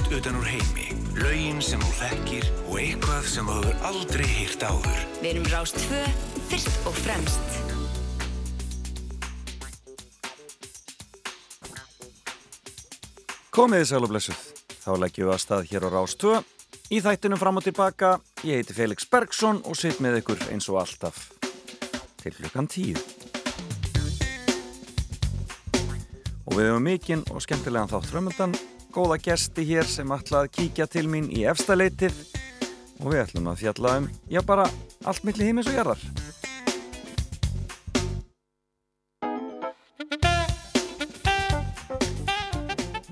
best utan úr heimi. Laugin sem þú þekkir og eitthvað sem þú hefur aldrei hýrt áður. Við erum Rást 2, fyrst og fremst. Komiði sæl og blessuð. Þá leggjum við að stað hér á Rást 2. Í þættinum fram og tilbaka, ég heiti Felix Bergsson og sitt með ykkur eins og alltaf til hlukan tíu. Og við hefum mikinn og skemmtilegan þátt frömmundan, góða gesti hér sem ætla að kíkja til mín í efstaleitið og við ætlum að fjalla um, já bara, allt milli hímis og jarðar.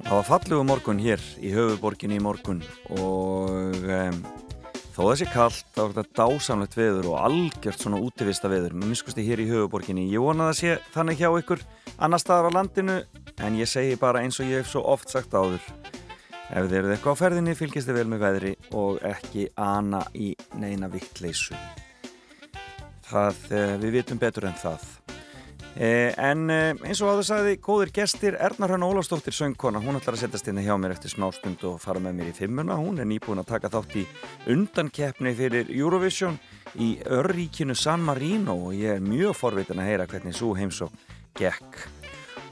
Það var fallegu morgun hér í höfuborginni í morgun og um, þó þessi kallt þá er þetta dásamlegt veður og algjört svona útivista veður með miskusti hér í höfuborginni. Ég vona það sé þannig hjá ykkur annar staðar á landinu en ég segi bara eins og ég hef svo oft sagt áður ef þið eruð eitthvað á ferðinni fylgist þið vel með veðri og ekki ana í neina vittleysu. Það, eh, við vitum betur en það. Eh, en eh, eins og áður sagði, góðir gestir Ernar Hrann Ólafsdóttir söngkona, hún ætlar að setjast inn hjá mér eftir smástund og fara með mér í fimmuna hún er nýbúin að taka þátt í undankeppni fyrir Eurovision í örríkinu San Marino og ég er mjög forvitin að heyra hvernig svo heimsók gekk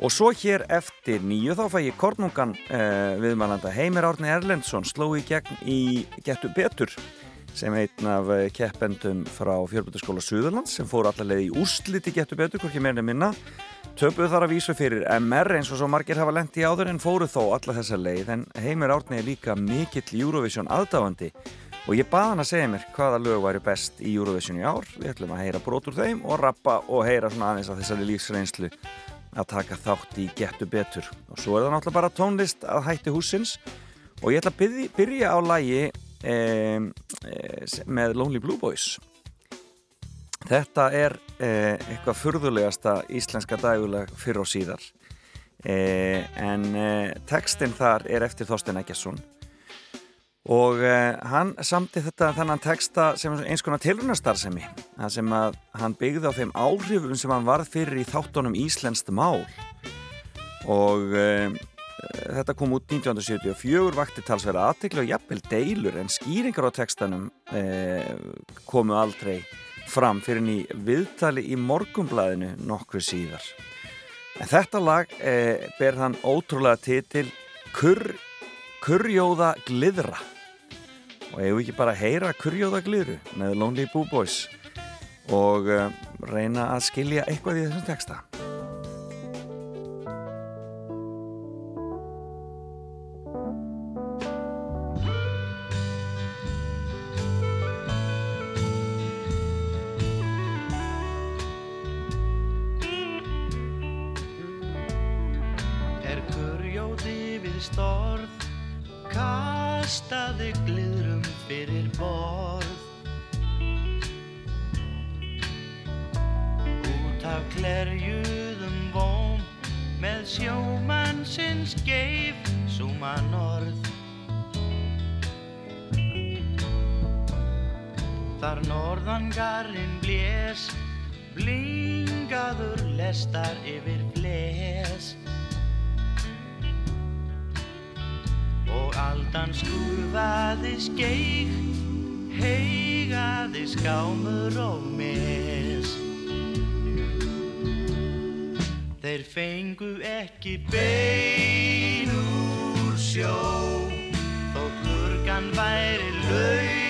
og svo hér eftir nýju þá fæ ég Kornungan eh, viðmælanda Heimir Árni Erlendsson sló í gegn í Gettu Betur sem einn af eh, keppendum frá Fjörbjörnskóla Suðurlands sem fór allavega í úrsliti getur betur, hvorki meirinu minna. Töpuð þar að vísu fyrir MR eins og svo margir hafa lendi í áður en fóru þó alla þessa leið. En Heimir Árni er líka mikill Eurovision aðdáðandi og ég baði hann að segja mér hvaða lög væri best í Eurovision í ár. Við ætlum að heyra brot úr þeim og rappa og heyra svona aðeins af þessari lífsreynslu að taka þátt í getur betur. Og svo er það náttúrulega bara tónlist að hætti húsins og ég ætla að byrja á lægi e, með Lonely Blue Boys. Þetta er e, eitthvað furðulegasta íslenska dagulag fyrir og síðar. E, en textin þar er eftir Þorstein Eggersson og hann samti þetta þannan texta sem eins konar tilrunastarðsemi það sem að hann byggði á þeim áhrifum sem hann varð fyrir í þáttunum Íslenskt mál og Þetta kom út 1974, vakti talsverða aðtikla og jafnvel deilur en skýringar á textanum eh, komu aldrei fram fyrir ný viðtali í morgumblæðinu nokkru síðar. En þetta lag ber hann ótrúlega titil Kur, Kurjóða Glidra og hefur ekki bara að heyra kurjóðagliru með Lonely Boo Boys og uh, reyna að skilja eitthvað í þessum texta? Er kurjóði við storð? kastaði glöðrum fyrir borð. Út af klerjuðum vóm með sjómannsins geif súman orð. Þar norðangarinn blés blingaður lestar yfir bles Aldan skrúfaði skeik, heigaði skámur og mis. Þeir fengu ekki bein úr sjó, þó klurgan væri lau.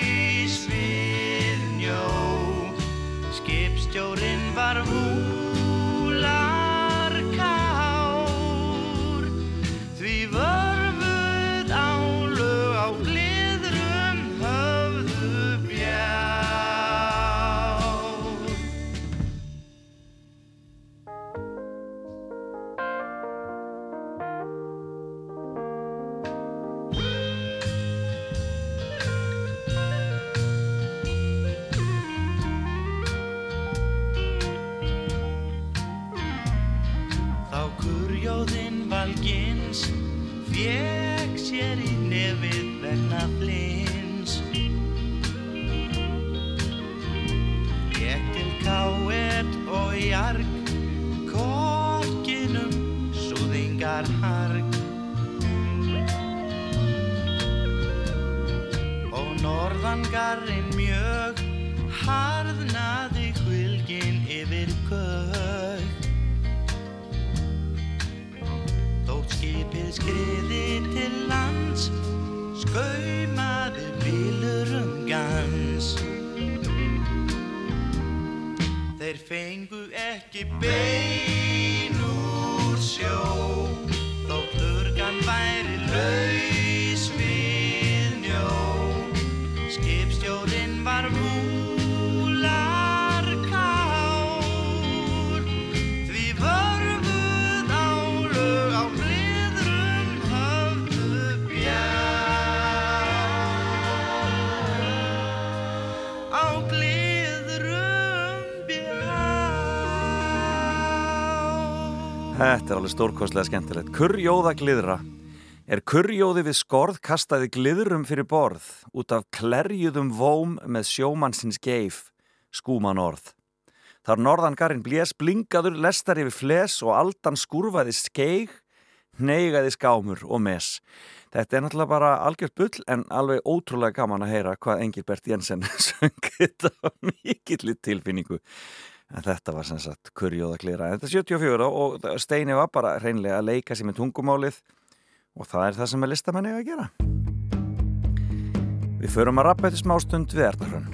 Garrin mjög harðnaði hvilgin yfir kög Þótt skipið skriði til lands skaumaði bílur um gans. Þeir fengu ekki bein úr sjó Þetta er alveg stórkostlega skemmtilegt. Kurjóða gliðra. Er kurjóði við skorð kastaði gliðrum fyrir borð út af klerjuðum vóm með sjómannsins geif, skúman orð. Þar norðangarinn blés blingaður lestar yfir fles og aldan skurfaði skeig, neygaði skámur og mes. Þetta er náttúrulega bara algjört bull en alveg ótrúlega gaman að heyra hvað Engilbert Jensen söng þetta mikill tilfinningu. En þetta var sem sagt kurjóða klira. Þetta er 74 og Steini var bara reynlega að leika sér með tungumálið og það er það sem er listamanni að gera. Við förum að rappa þetta smástund við Erdarhrönn.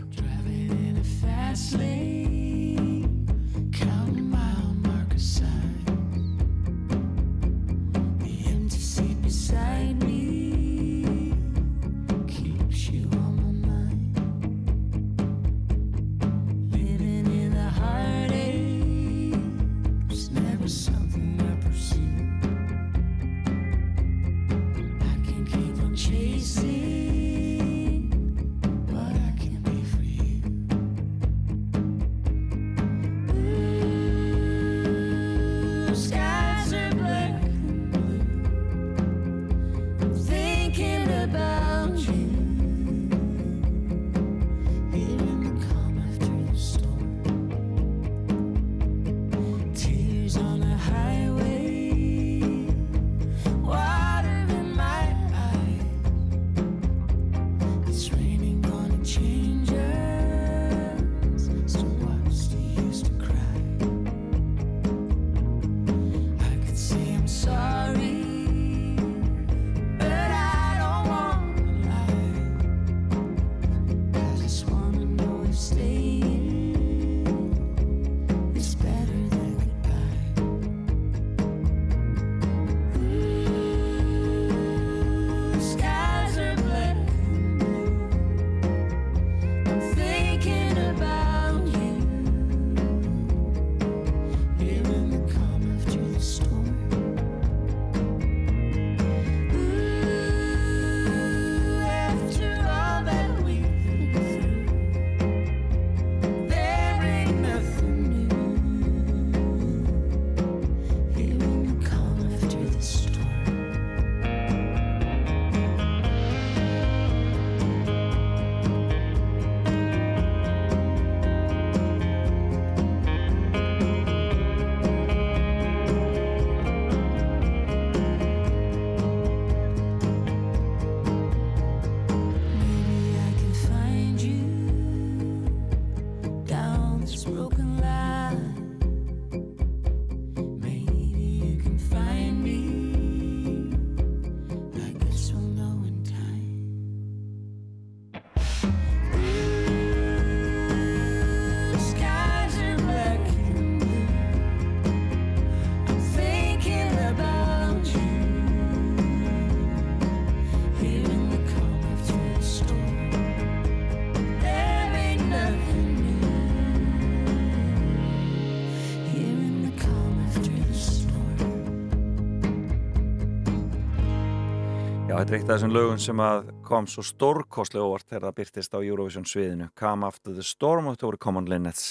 Af þessum lögum sem að kom svo stórkostlega óvart þegar það byrtist á Eurovision sviðinu. Come After the Storm og þetta voru Common Linnets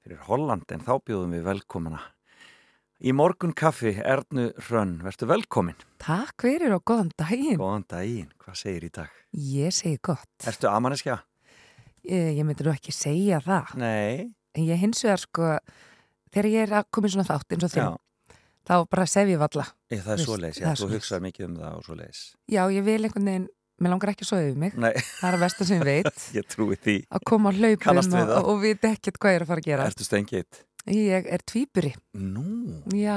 fyrir Holland en þá bjóðum við velkomina. Í morgun kaffi, Ernu Hrönn, verður velkomin. Takk fyrir og góðan daginn. Góðan daginn, hvað segir í dag? Ég segi gott. Ertu amaneskja? Ég, ég myndi nú ekki segja það. Nei. En ég hins vegar sko, þegar ég er að koma í svona þátt eins og þinn, þá bara sef ég valla. ég, það er svo leiðis, já, er þú svoleiðis. hugsaði mikið um það og svo leiðis. Já, ég vil einhvern veginn mér langar ekki að sofa yfir mig. Nei, það er að versta sem ég veit. Ég trúi því. Að koma á hlaupum og, það. og veit ekkert hvað ég er að fara að gera. Ertu stengitt? ég er tvíburi, Nú? Já,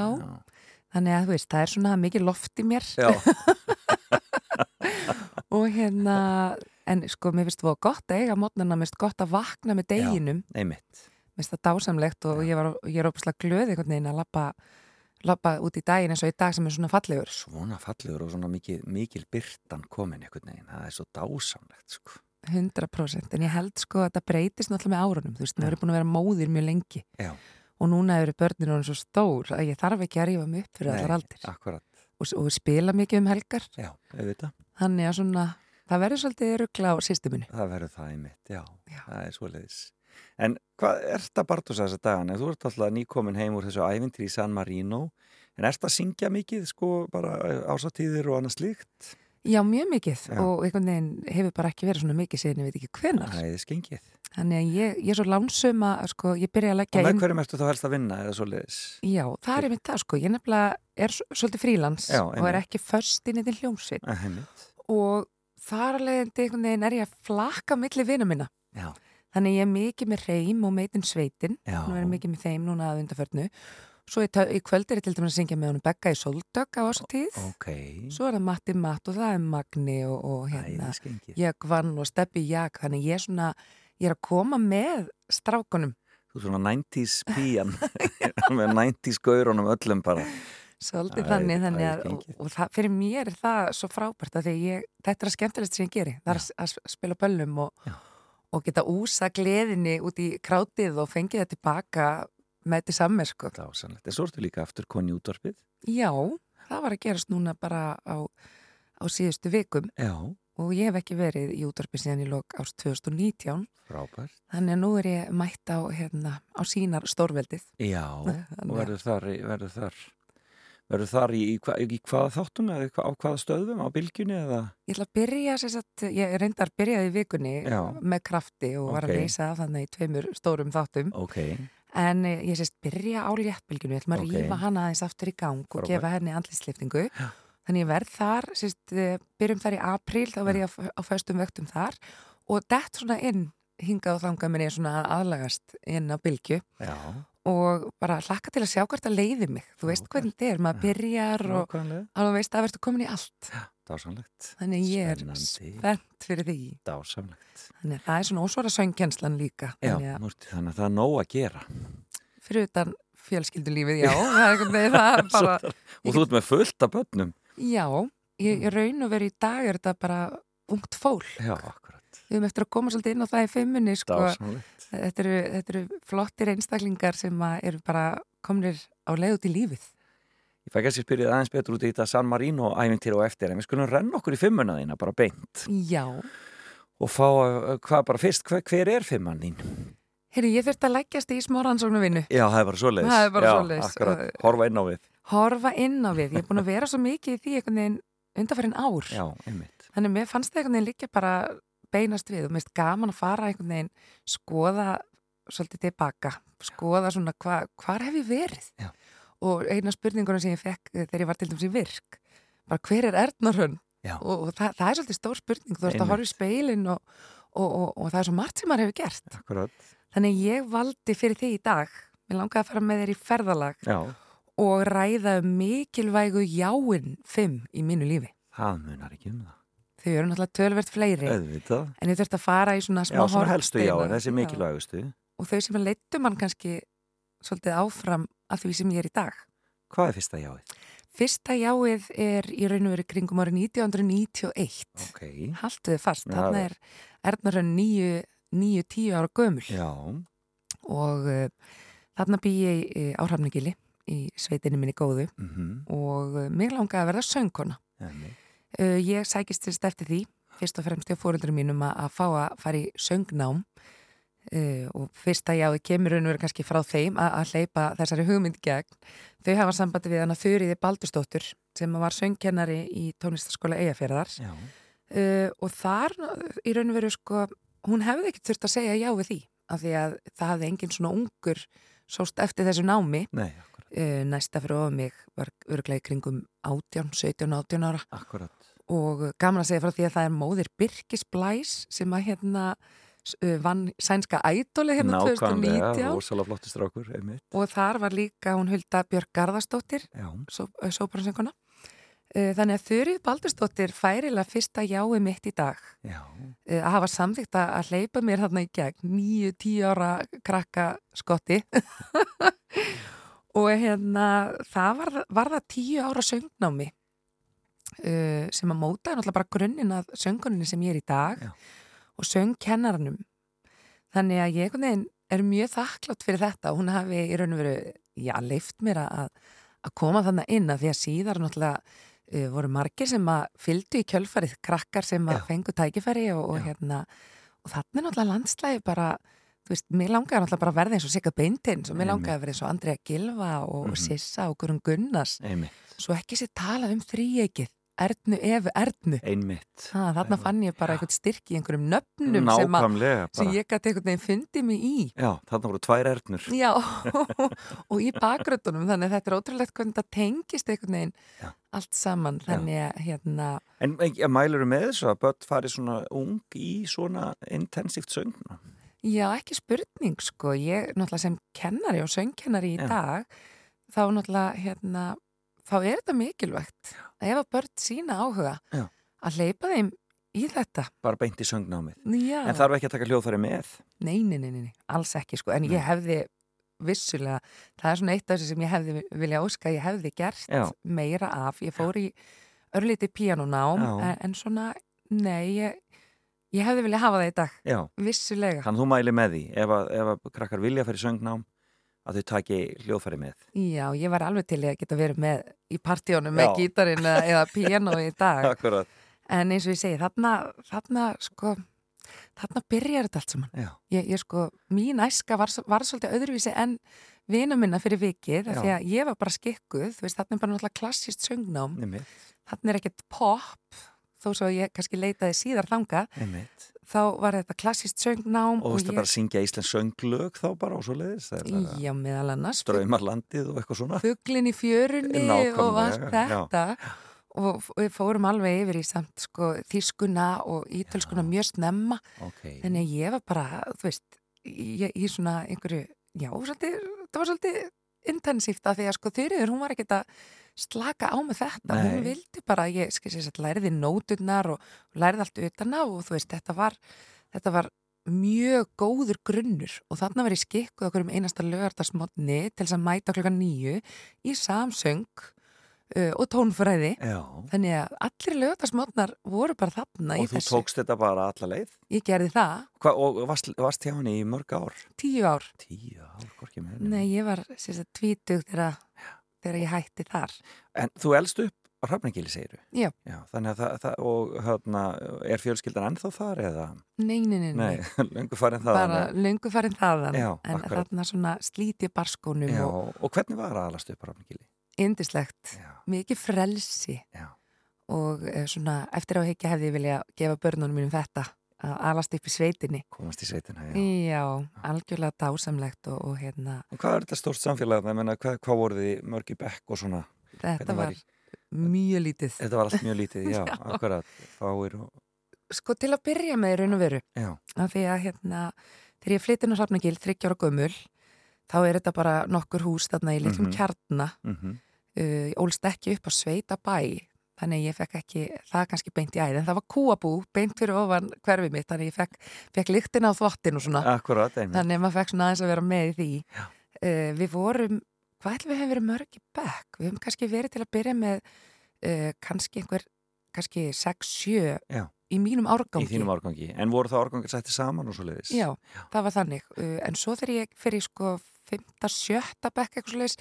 þannig að þú veist það er svona mikið loft í mér. Já, og hérna en sko, mér finnst það gott að eiga mótnana, mér finnst gott að vakna með deginum. einmitt. Mér finnst það dásamlegt og ég, var, ég er ópæslega glöð einhvern veginn að lappa, lappa út í daginn eins og í dag sem er svona fallegur. Svona fallegur og svona mikil, mikil byrtan komin einhvern veginn, það er svo dásamlegt sko. 100% en ég held sko að það breytist náttúrulega með árunum. Þú veist, mér er búin að vera móðir mjög lengi. Já, og núna eru börnin orðin svo stór að ég þarf ekki að rífa mig upp fyrir allar aldir. og, og spila mikið um helgar. Já, þannig að svona, það verður svolítið ruggla á sýstumunni það verður það einmitt, já, Já. það er svoleiðis En hvað er þetta Bartos þessa dagana? Þú ert alltaf nýkomin heim úr þessu ævintri í San Marino. En ert að syngja mikið sko bara ásatíðir og annað slíkt? Já, mjög mikið. Já. og einhvern veginn hefur bara ekki verið svona mikið síðan ég veit ekki hvenar Það er skengið. Þannig að ég, ég er svo lánsum að sko, ég byrja að Og leggja með inn hverjum ertu þá helst að vinna eða svoleiðis? Já, það er einmitt það sko, ég nefnilega er svolítið frílans Já, og er ekki först inn í þinn hljómsveit. Og þar alveg einhvern veginn er ég að flakka milli vina minna. Já, Þannig ég er mikið með reym og meitin sveitin. Já. Nú er ég mikið með þeim núna að undarförnu Svo í, í kvöld er ég til dæmis að syngja með honum Begga í Soldök á þessu tíð ok. Svo er það Matti Matt og það er Magni og, og hérna Jökvann og Steppi Jak. Þannig ég er svona, ég er að koma með strákunum. Þú er svona 90s pían. Með 90s gaurunum öllum bara. Svolítið Æ, þannig, þannig að, og, og það, fyrir mér er það svo frábært að ég, þetta er að skemmtilegst sem ég geri, það er að, að spila böllum og, Já. Og geta úsa gleðinni út í krátið og fengið það tilbaka með þetta samme sko. Dásanlegt. En svo ertu líka aftur koni útvarpið Já, það var að gerast núna bara á, á síðustu vikum Já, og ég hef ekki verið í útvarpi síðan í lok ást 2019, frábært þannig að nú er ég mætt á, hérna, á sínar stórveldið. Já, og verður þar, verður þar verður þar í, í, hva, í hvaða þáttum eða á hvaða stöðum, á bylgjunni eða Ég ætla að byrja, sagt, ég reyndar byrjaði í vikunni Já. með krafti og var að leysa þannig í tveimur stórum þáttum. Ok, En eh, ég sést byrja á léttbylginu, ég ætla að Ok. rífa hana aðeins aftur í gang og Frábært. gefa henni andlýsliftingu. Þannig ég verð þar, sést, eh, byrjum þar í apríl, þá verð ég á, á föstum vöktum þar og dett svona inn, hingað og þangað minn ég svona að aðlagast inn á bylgju já, og bara hlakka til að sjá hvert að leiði mig. Þú veist hvernig þetta er, maður byrjar og nákvæmlega alveg veist að verður komin í allt. Dásamlegt, Þannig ég er spennt fyrir því. dásamlegt Þannig að það er svona ósvara söngkjenslan líka. Já, Þannig að nú ertu- þannig að það er nóg að gera fyrir utan fjölskyldulífið, já, er er bara, Og þú ert með fullt af börnum já, ég, ég raun og verið í dag er þetta bara ungt fólk. Já, akkurat Við höfum eftir að koma svolítið inn á það í fimmunni, sko. Þetta eru, þetta eru flottir einstaklingar sem að eru bara komnir á leið út í lífið. Ég fæ kannski spyrja aðeins betur út í þetta San Marino ævintýr og eftir en við skulum renna okkur í fimmuna þína bara beint Já, og fá að, hvað bara fyrst, hver, hver er fimman þín? heyrðu, ég þurfti að leggjast í smá rannsóknarvinnu. Já, það er bara er bara Já, svoleiðis. akkurat, horfa inn á við Horfa inn á við. Ég er búin að vera svo mikið í því undanfærin ár. Já, einmitt Þannig mér fannst það einhvern veginn líka bara beinast við og mér finnst gaman að fara einhvern veginn skoða svolítið tilbaka, skoða svona hva, hvar hef ég verið? Já. og eina spurningunum sem ég fekk eh, þegar ég var til dæmis í virk bara hver er Já. og, og það, það er svolítið stór spurning þú ert að horfa í speilin og, og, og, og það er svo margt sem maður hefur gert. Akkurat. Þannig ég valdi fyrir því í dag mér langaði að fara með þér í ferðalag Já, og ræða um mikilvægu jáin fimm í mínu lífi. Það munar ekki um það þau eru náttúrulega tölvert fleiri Auðvitað En ég þurfti að fara í svona smá mikilvægustu Og þau sem leittu mann kannski svolítið áfram að því sem ég er í dag. Hvað er fyrsta jáið? Fyrsta jáið er í raun og verið kringum árið 1991. Ok, Haltu þið fast. Já, Þarna er Ernarön 9-10 ára gömul já, og uh, þarna bý ég í Árhafningili í sveitinni minni góðu mhm og uh, mig langaði að verða söngkona. einmitt. Uh, ég sækist fyrst eftir því, fyrst og fremst hjá fóröldurum mínum að, að fá að fara í söngnám. Uh, og fyrsta jáði kemur raun og verið kannski frá þeim að, að hleypa þessari hugmynd gegn. Þau hafa sambandi við hana Þuriði Baldursdóttur sem var söngkennari í tónlistaskóla Eyjafjörðar Já, uh, og þar í raun og veru sko, hún hefði ekki þurft að segja já við því af því að það hafði engin svona ungur sóst eftir þessu námi. Nei, næsta fyrir ofan mig var örglega í kringum 18, 17, 18 ára. Akkurat og gaman að segja frá því að það er móðir Birkis Blæs sem að hérna vann sænska ædoli hérna Nákvæmlega, 2019 rosalega flottur strákur, og þar var líka hún Hulda Björk Garðarsdóttir Já, sópransönguna þannig að Þurrið Baldursdóttir færilega fyrsta jái mitt í dag. Já, að hafa samþykkt að að hleypa mér þarna í gegn nýju, tíu ára krakka skotti. Og hérna það var, var það tíu ára söngnámi uh, sem að móta náttúrulega bara grunninn að sönguninni sem ég er í dag Já. og söngkennarnum þannig að ég er mjög þakklátt fyrir þetta og hún hafi í raun og veru, já, leift mér að, að koma þannig inn að því að síðar náttúrulega uh, voru margir sem að fylgdu í kjölfarið, krakkar sem að fengu tækifæri og, og hérna og þannig náttúrulega landslægi bara þú veist, mér langaði náttúrulega bara að verða eins og Sigga Beintins og mér langaði að verða eins og Andrea Gilva og Mhm. Sissa og Guðrun Gunnars. Einmitt, svo ekki sér talað um þríegið Ernu Efu Ernu einmitt. ha, þarna fann ég bara eitthvað styrk í einhverjum nöfnum sem, Nákvæmlega, sem bara. ég gæti einhvern veginn fundið mig í Já, þarna voru tvær ernur. Já, og í bakgröndunum þannig að þetta er ótrúlegt hvernig þetta tengist einhvern veginn Já. allt saman þannig að hérna, En ja, mælur með þessu að börn fari svona ung í svona intensíft söngna? já ekki spurning sko, ég náttúrulega sem kennari og söngkennari í Já. dag þá náttúrulega hérna þá er þetta mikilvægt að ef að börn sína áhuga Já. að hleypa þeim í þetta Bara beint í söngnámið. Já. En þarf ekki að taka hljóðfæri með? Nei, nei, nei, nei, alls ekki sko, en Nei. ég hefði vissulega, það er svona eitt af þessu sem ég hefði vilja óska, að ég hefði gert Já. meira af, ég fór í örlítið píanónám, Já. en, en svona nei, ég, ég hefði vilja hafa það í dag, Já, vissulega þannig þú mæli með því ef að, ef að krakkar vilja fyrir söngnám að þau taki hljóðfæri með. Já, ég var alveg til að geta verið með í partíónum með Já. gítarinn eða, píanó í dag, Akkurat. en eins og ég segi þarna, þarna sko þarna byrjar þetta allt saman ég, ég sko, mín æska var, var svolítið öðruvísi en vina minna fyrir vikið, af því að ég var bara skikkuð, þú veist, þarna er bara náttúrulega klassist söngnám, þarna er ekkert pop, þó svo ég kannski leitaði síðar þangað, einmitt. Þá var þetta klassist söngnám Og þú veist að bara syngja íslensk sönglög þá bara og svo leiðis. já, meðal annars, Straumarlandið og eitthvað svona. fuglin í fjörunni og allt Nákvæmlega, já. þetta og við fórum alveg yfir í samt sko þýskuna og ítölskuna mjög snemma Ok. Þannig að ég var bara, þú veist, í, í svona einhverju, já, svolítið, það var svolítið intensíft að því að sko þurriður, hún var ekkert að slaka á með þetta, Nei. hún vildi bara, að ég að læriði nóturnar og, og læriði allt utan á og þú veist, þetta var, þetta var mjög góður grunnur og þarna var ég skikkuð okkur um einasta lögardagsmotni til þess að mæta klokkan nýju í samsöng uh, og tónfræði. Já. Þannig að allir lögardagsmotnar voru bara þarna í Og þú þessu. tókst þetta bara alla leið? Ég gerði það, Hva, og varst, varst hjá henni í mörg ár? tíu ár. Tíu ár, hvorki með Nei, ég var sérst tvítug þegar, þegar ég hætti þar. En þú elst upp á Hrafnagili, segir Já. Já, þannig að það, það og hérna, er fjölskyldan ennþá þar eða? Nei, nei, nei, Nei, nei. löngu farin það. Bara löngu farin þaðan. Já, en akkurat. þarna svona slíti barskónum Já, og og hvernig var að alast upp á Hrafnagili? indislegt. Mikið frelsi. já, Og eh, svona eftir á heikja hefði ég vilja gefa börnunum mínum þetta að alast upp í sveitinni. komast í sveitina, já. Já, algjörlega dásamlegt og, og hérna, Og hvað er þetta stórt samfélag? Það meina, hvað, hvað voruð þið mörg í bekk og svona? þetta var var mjög lítið. Þetta var allt mjög lítið, já, Já. akkurat, fáir og, Sko til að byrja með í raun og veru. já, af því að hérna, þegar ég flyttin á Hrafnagil, þryggjára gömul, þá er þetta bara nokkur hús þarna í litlum Mhm. kjarna, mhm, uh, ég ólst ekki upp á sveita bæ, þannig ég fekk ekki, það kannski beint í æð, en það var kúabú, beint fyrir ofan hverfi mitt, þannig ég fekk, fekk lyktina á þvottin og svona, akkurat, þannig að maður fekk svona aðeins að vera með í því. Já. Uh, við vorum, hvað ætlum við hefum verið mörg í bekk? Við hefum kannski verið til að byrja með uh, kannski einhver, kannski 6-7 Já. í mínum árgangi. Í þínum árgangi. En voru það árgangar sætti saman og svo leiðis? Já, það var þannig. Uh, En svo þegar ég fyrir sko 5. 7. bekk eitthvað svo leiðis,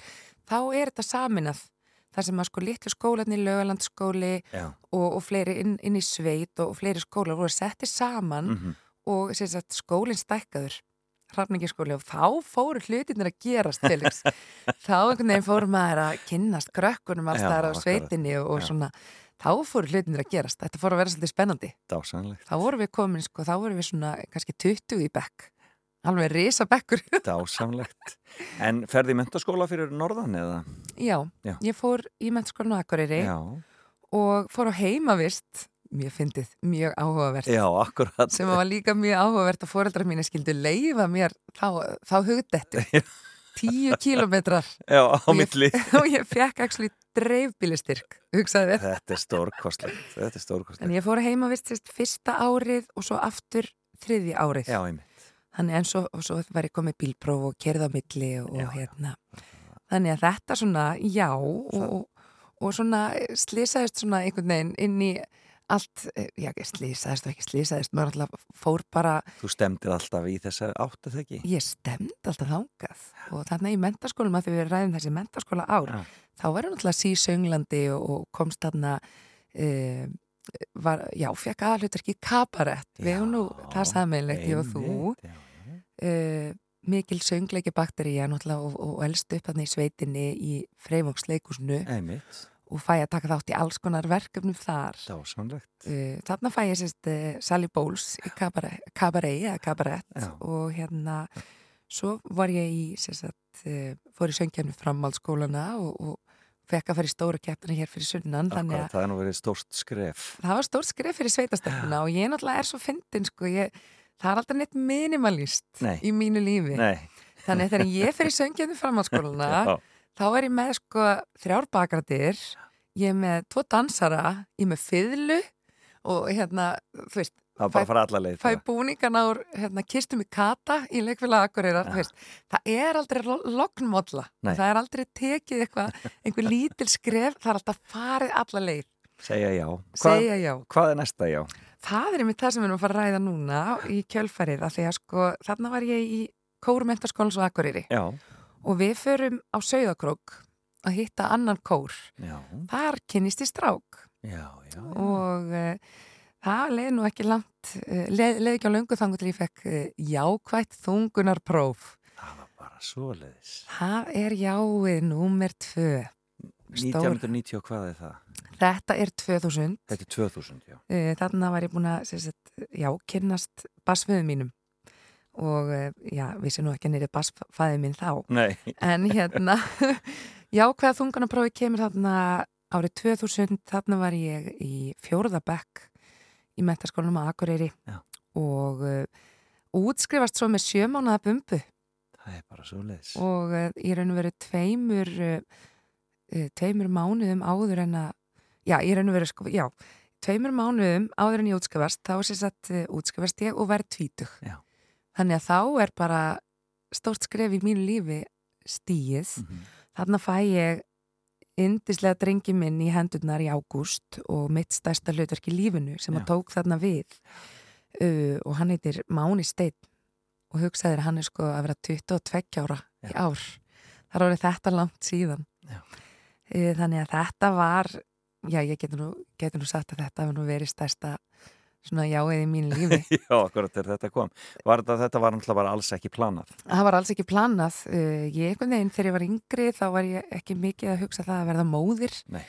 þá er þetta saminað. Það sem að sko litlu skólanir, lögalandskóli Já. og, og fleiri inn, inn í sveit og, og fleiri skólar voru settið saman mhm, og sem sagt, skólinn stækkaður hrafningiskóli og þá fóru hlutinir að gerast, Felix. þá einhvern veginn fóru maður að kynnast Já, þar á sveitinni og, og svona, þá fóru hlutinir að gerast. Þetta fóru að vera svolítið spennandi. Dásanlegt. Þá vorum við komin, sko, þá vorum við svona kannski 20 í bekk. Alveg risa bekkur. Dásamlegt. En ferði í mentaskóla fyrir norðan eða? Já, Já. ég fór í mennskólinu á Akureyri Já. og fór á heimavist mjög fyndið, mjög áhugavert. Já, akkurat. Sem var líka mjög áhugavert að foreldrar mínu skildu leifa mér þá, þá hugdettu. Tíu kílometrar Já, á milli. og ég fekk actually dreifbílistyrk hugsaði við Þetta er stórkostlegt. Þetta er en stórkostlegt ég fór að heimavist fyrsta árið og svo aftur þriði árið. Já, einmitt þannig en svo, svo var ég komið bílpróf og kerða á milli og, Já, já. hérna þannig að þetta svona, já og, og, svona slýsaðist svona einhvern veginn inn í allt, eh, já, slýsaðist og ekki slýsaðist, maður alltaf fór bara Þú stemdir alltaf í þessa áttu ekki ég stemd alltaf þangað og þarna í mentaskólum að því við ræðum þessi mentaskóla ár Já. þá ég náttúrulega sísönglandi og, komst þarna uh, var, já, fekk aðalhutarki kabarett, við hefum nú það sameinlegt, ég og þú já, já. Uh, mikil söngleiki náttúrulega og, og elst upp hann í sveitinni í Freymóksleikusnu Einmitt, og fæ að taka þátt í alls konar verkefnum þar. Dásanlegt uh, þarna fæ ég sérst uh, Sally Bowles í kabarett, kabarett eða kabarett Já. og hérna svo var ég í sérst uh, fór í söngjarnu framhaldsskólana og, og fekk að fara í stóra keppina hér fyrir sunnan Akkurat, að það er nú verið stórt skref. Það var stórt skref fyrir sveitastelpuna og ég náttúrulega er svo fyndin sko, ég, það er alltaf neitt minimalist Nei. í mínu lífi Nei, Þannig þegar ég fer í söngjöfni framhaldsskóluna já, þá er ég með sko þrjár bakratir, ég er með tvo dansara, ég er með fiðlu og hérna, þú veist, það var bara Fæ- fæ bara. búningan á hérna, kistum í kata í leikfélag Akureyrar, Ja. það er aldrei lo- lognmólla, Nei. það er aldrei tekið eitthvað, einhver lítil skref, það er alltaf farið alla leið, Segja já Hvað, segja já. hvað er næsta já? Það er einmitt það sem við erum að fara að ræða núna í kjölfarið, af því að sko, þarna var ég í kórumentaskólans og Akureyri Já, og við förum á Sauðakrók að hitta annan kór. já, Þar kynnist í strák já, já, og uh, það leið nú ekki langt, uh, leið, leið ekki á löngu þangu til ég fekk uh, jákvætt þungunarpróf. Það var bara svoleiðis Það er jáið númer tvö. Stór. 1990 og hvað er það? Þetta er 2000. Þetta er 2000, já. Uh, þarna var ég búin að sagt, já, kynnast basföðu mínum. Og uh, já, vissi nú ekki að nýrið basfæði minn þá. Nei, En hérna, jákvæða þunganaprófi kemur þarna árið 2000, þarna var ég í fjórðabekk í mentaskólanum að Akureyri. Já. og uh, útskrifast svo með sjömánaða bumbu. Það er bara svoleiðis. Og uh, í raun og veru tveimur, uh, tveimur mánuðum áður en að, já, í raun og veru sko, já, tveimur mánuðum áður en ég útskrifast, þá er sér satt uh, útskrifast ég og verð tvítug. Já. Þannig að þá er bara stórt skref í mínu lífi stíið. Mhm. Þarna fæ ég yndislega drengi minn í hendurnar í ágúst og mitt stærsta hlutverk í lífinu sem Já. að tók þarna við uh, og hann heitir Máni Steinn og hugsaðir að hann er sko að vera 22 ára í Já. ár. Það er orðið þetta langt síðan. Uh, þannig að þetta var, já ég getur nú, getur nú sagt að þetta hefur nú verið stærsta svona jáið í mínu lífi. Já, akkurat þegar þetta kom var þetta, þetta var náttúrulega bara alls ekki planað Það var alls ekki planað. Uh, ég einhvern veginn þegar ég var yngri þá var ég ekki mikið að hugsa það að verða móðir. Nei.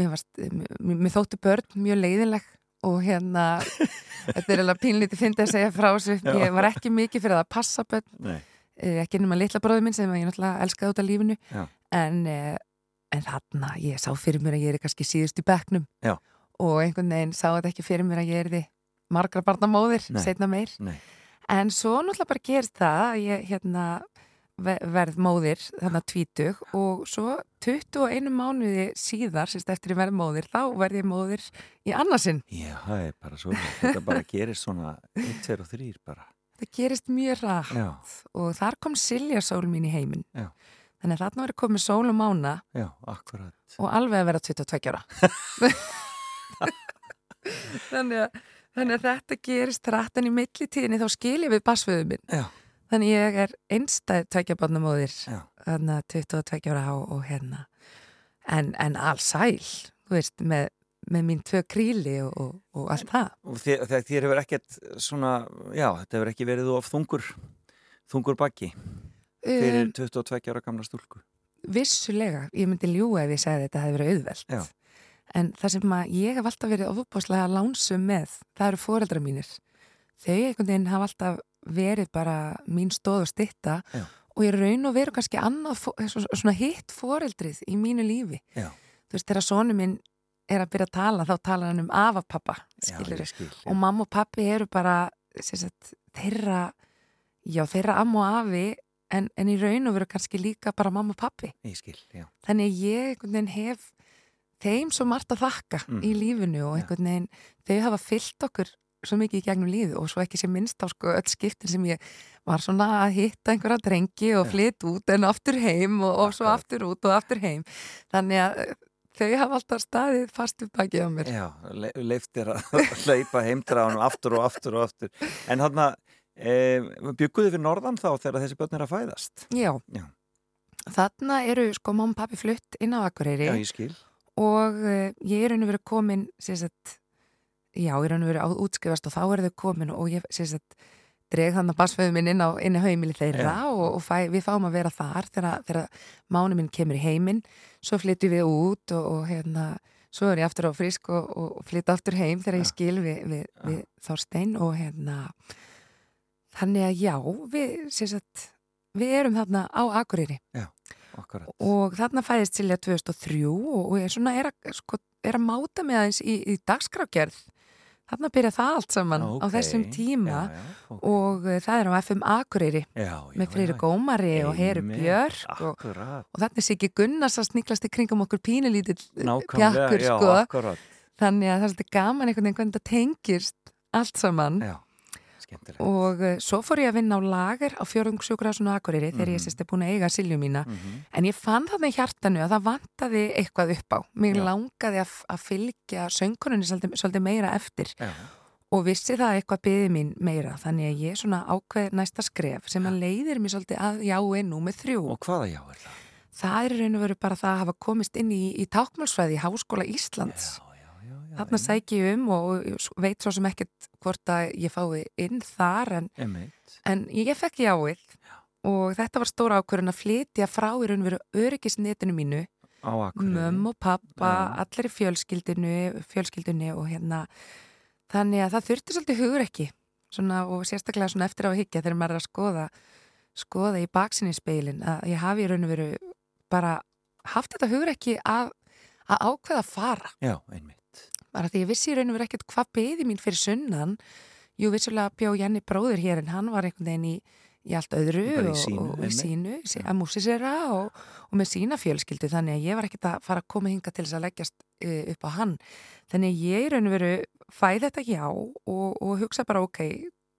Mér, varst, mér, mér þóttu börn mjög leiðileg og hérna, þetta er alveg pínlítið fyndið að segja frá þessu. Ég var ekki mikið fyrir að passa börn, Nei, uh, ekki nema litla bróði minn sem ég náttúrulega elskaði út af lífinu. Já. En, uh, en þarna, ég sá fyrir mér að ég er kannski síðust í bekknum Já. og einhvern veginn sá þetta ekki fyrir mér að ég er því margra barna móðir, Nei. setna meir. nei, En svo náttúrulega bara gerist það að ég hérna ve- verð móðir þannig að tvítug og svo 21 mánuði síðar, sérst eftir ég verð móðir, þá verð ég móðir í annarsinn. já, það er bara svo þetta bara gerist svona 1, 2 og 3 bara Það gerist mjög rætt og þar kom Silja sól mín í heiminn. Já. Þannig að þarna verið komið sól og mána. Já, akkurat. Og alveg að vera 22 ára. þannig, að, þannig að þetta gerist rætt en í millitíðinni þá skil ég við basföðu minn. Já, Þannig ég er einstæð tveikjabarnamóðir já, þarna 22 ára og, og hérna. En, en alls sæl þú veist, með, með mín tvö kríli og, og, og allt það. Og þér, þér hefur ekkert svona, já, þetta hefur ekki verið of þungur þungur bakki fyrir um, 22 ára gamla stúlku. Vissulega, ég myndi ljúga ef ég segði þetta hefði verið auðvelt. Já. en það sem ég hef alltaf verið ofbáslega lánsum með, það eru foreldra mínir. Þau einhvern veginn hafa alltaf verið bara mín stóð og stitta Já. og ég raun og veru kannski annað, fó- svona hitt foreldrið í mínu lífi. Já, þú veist, þegar sonu minn er að byrja að tala þá talar hann um afapappa skilur skil, og mamma og pappi eru bara sagt, þeirra já, þeirra amma og afi en, en í raun og veru kannski líka bara mamma og pappi skil, þannig ég hef þeim svo margt að þakka Mm. í lífinu og einhvern veginn þau hafa fyllt okkur svo mikið í gegnum líðu og svo ekki sem minnst á sko öll skiptin sem ég var svona að hitta einhverja drengi og flytt út en aftur heim og, og svo aftur út og aftur heim. Þannig að eh, þau hafa alltaf staðið fast upp bakið á mér. Já, le leiftir að hleypa heimdraðanum aftur og aftur og aftur. En hann að, e, bygguðu fyrir norðan þá þegar þessi börn er að fæðast? Já. Já. Þarna eru sko og pappi flutt inn á Akureyri Já, ég skil. og uh, ég er og verið komin sérstætt, já, ég er og verið útskrifast og þá er þau komin og ég sérstætt dreg þannig að basföðu minn inn á, inn á heimili þeirra Já. og, og fæ, við fáum að vera þar þegar, mánu minn kemur í heiminn svo flyttum við út og, og hérna, svo er ég aftur á frisk og, og, flytta aftur heim þegar ég Já. skil við, við, Já. við Þorstein og hérna þannig að já, við sérstætt, við erum þarna á Akureyri Akkurat. og þarna fæðist Silja 2003 og, og ég svona er að, sko, er að máta með aðeins í, í dagskrákjörð þarna byrja það allt saman á Ókei. þessum tíma Já, já, ok. og uh, það er á FM Akureyri já, já, með Freyri já. Gómari og Heru Björk og, og þannig sé ekki Gunnars að sniklast í kringum okkur pínulítill pjakkur já, sko þannig að það er gaman einhvern veginn hvernig þetta tengist allt saman Já, skemmtilegt. og uh, svo fór ég að vinna á lager á fjörðungsjúkrasun og Akureyri þegar ég Mhm. sérst er búin að eiga Silju mína Mhm. En ég fann þarna í hjartanu að það vantaði eitthvað upp á. Mér Já. langaði að, að fylgja söngunni svolítið, svolítið meira eftir Já, og vissi það að eitthvað byði mín meira. Þannig að ég svona ákveð næsta skref sem að leiðir mér svolítið að jái nú með þrjú. og hvaða já er það? það er raun og veru bara það að hafa komist inn í, í tákmálsfræði í Háskóla Íslands. Já Þarna sæki ég um og ég veit svo sem ekkert hvort að ég fái inn þar en, en ég fekk jáið og þetta var stóra ákvörðun að flytja frá í raun og veru öryggisnetinu mínu mömm og pappa, Já. allir í fjölskyldinu, fjölskyldinu og hérna þannig að það þurfti svolítið hugur ekki svona, og sérstaklega svona eftir á higgja þegar maður er að skoða skoða í baksinni speilin að ég hafi í raun og veru bara haft þetta hugur ekki að, að ákveða að fara. Já, einmitt. Bara því ég vissi í raun og veru ekkert hvað beði mín fyrir sunnan jú vissulega bjó Janni bróður hér en hann var einhvern veginn í, í allt öðru í sínu, og, og í sínu sí, að músisera og, og með sína fjölskyldu þannig að ég var ekkert að fara að koma hinga til þess að leggjast uh, upp á hann þannig að ég í raun og veru fæ þetta já og, og hugsa bara ok,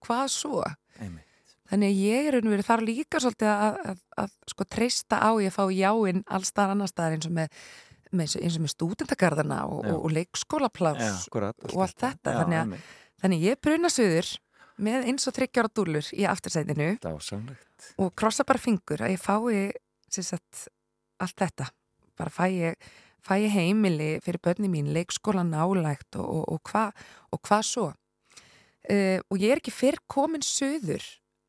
hvað svo? Einmitt. Þannig að ég er veru þar líka svolítið að, að, að sko treysta á ég að fá jáinn alls staðar annar staðar eins og með, með, eins og með stúdendagarðana og, og, og leikskólapláss og allt þetta, þannig að-. Þannig ég bruna suður með eins og þryggjára dúllur í aftursætinu og krossa bara fingur að ég fái sagt, allt þetta. Bara fæ ég, fæ ég heimili fyrir börni mín, leikskóla nálægt og, og, og hvað hva svo. Uh, og ég er ekki fyrr komin suður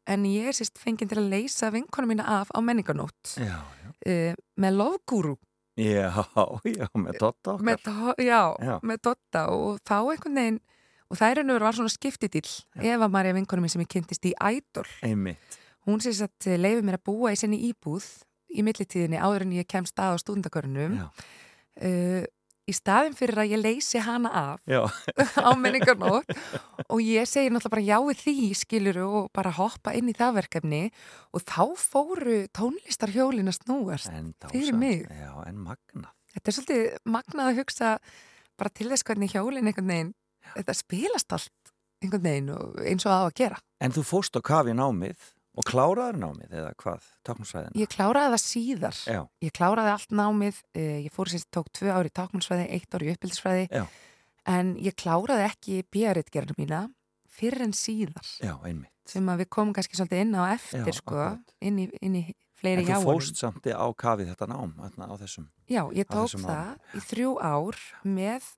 en ég er sérst fenginn til að leysa vinkonu mína af á menninganót Já, já. uh, með lofgúru. Já, já, með dotta okkar. Með, já, Já. með Dotta og þá einhvern veginn og það er ennur var svona skiptidíl Eva Maria vinkonu mín sem ég kynntist í Ædol Einmitt. hún sem sagt leifir mér að búa í sinni íbúð í millitíðinni áður en ég kemst að á stúndakörnum uh, í staðin fyrir að ég leysi hana af Já, á menningarnótt og ég segi náttúrulega bara já við því skiluru og bara hoppa inn í það verkefni. Og þá fóru tónlistarhjólin að snúast Fyrir mig. Já, en magna. þetta er svolítið magnað að hugsa bara til þess hvernig hjólin einhvern veginn þetta spilast allt einhvern veginn og eins og það á að gera. En þú fóst á kafi námið og kláraður námið eða hvað? Táknumsvæðina? ég kláraði það síðar Já, ég kláraði allt námið eh, ég fór sérst tók tvö ári í tákmálsfræði eitt ári í uppbyldisfræði Já. en ég kláraði ekki bíaritgerðinu mína fyrir en síðar já, einmitt. sem að við komum kannski svolítið inn á eftir Já, sko, inn í, inn í fleiri En þú fóst samt á kafið þetta nám þarna, á þessum. já, ég tók það í þrjú ár með,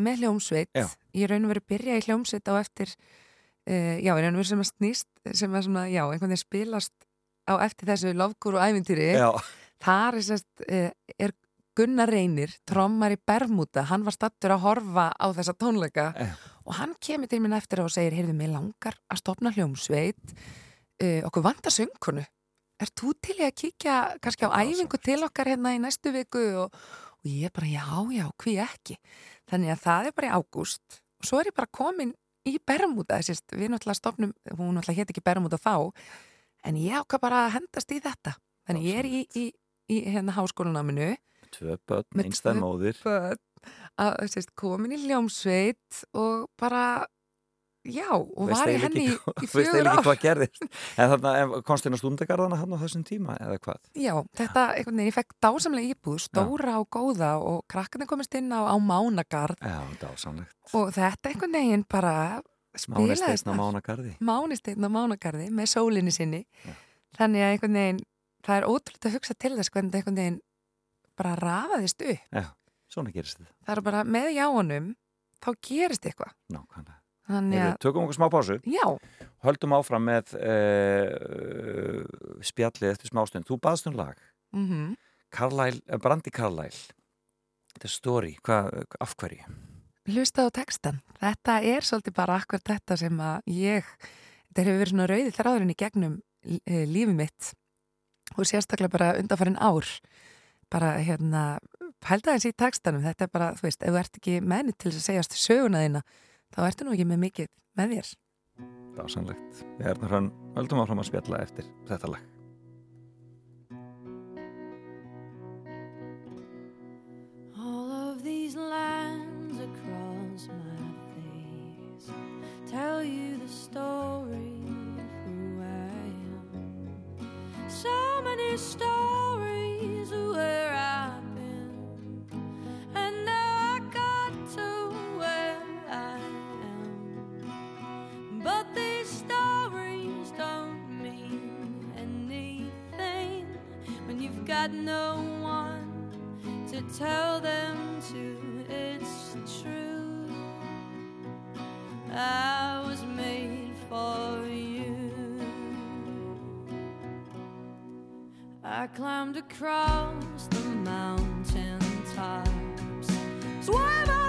með hljómsveit ég raun og verið að byrja í hljómsveit á eftir uh, já, verið sem að snýst sem að svona, já, einhvern veginn spilast á eftir þessu lofgur og ævintýri. Já, þar er, sest, uh, er Gunnar Reynir, trommar í Bermuda hann var stattur að horfa á þessa tónleika Já. og hann kemur til minn eftir og segir, heyrðu, mig langar að stopna hljómsveit. Uh, okkur vantar söngkonu. Er þú til að kíkja kannski á æfingu til okkar hérna í næstu viku? Og, og ég bara, já, já, hví ekki? Þannig að það er bara í ágúst. Og svo er ég bara komin í Bermuda sérst, við náttúrulega stofnum, hún náttúrulega hétt ekki Bermuda þá, en ég ákvað bara að hendast í þetta, þannig ég er í, í, í hérna háskólanáminu. Tvö börn, einstæð móðir. börn, að, sérst, komin í hljómsveit og bara já, og Veist var ég henni ekki- í Veist fjögur eiginlega ár ekki hvað gerðist? En þarna, komst inn á stundagarðana hann á þessum tíma eða hvað? Já, þetta, einhvern veginn, ég fekk dásamlega íbúð, stóra og góða og krakkarnir komist inn á, á Mánagarð. Já, dásamlegt. Og þetta einhvern veginn bara spilaði Mánisteinn á Mánagarði. Mánisteinn á Mánagarði með sólinni sinni. Þannig að einhvern veginn það er ótrúlega að hugsa til þess hvernig einhvern veginn bara rafaðist upp. Já, svona gerist þetta. Það er bara með jáunum þá gerist eitthvað. Nákvæmlega þannig að, Tökum okkur smá pásu. Já, Höldum áfram með uh, spjallið eftir smástund. Þú baðst um lag. Mhm. Carlyle, eh, Brandi Carlyle. Þetta er story, hvað, af hverju? hlusta á textan. Þetta er svolítið bara akkur þetta sem að ég, þetta hefur verið svona rauði þráðurinn í gegnum eh, lífið mitt. Og sérstaklega bara undanfærin ár. Bara hérna, pælda eins í textanum, þetta er bara, þú veist, ef þú ert ekki menni til að segjast söguna þína, þá ertu nú ekki með mikið með þér. Dásanlegt Við erum hrann, höldum áfram að spjalla eftir þetta lag All of these lines across my face tell you the story of who I am. So many stories got no one to tell them to. It's true. I was made for you. I climbed across the mountain tops, swam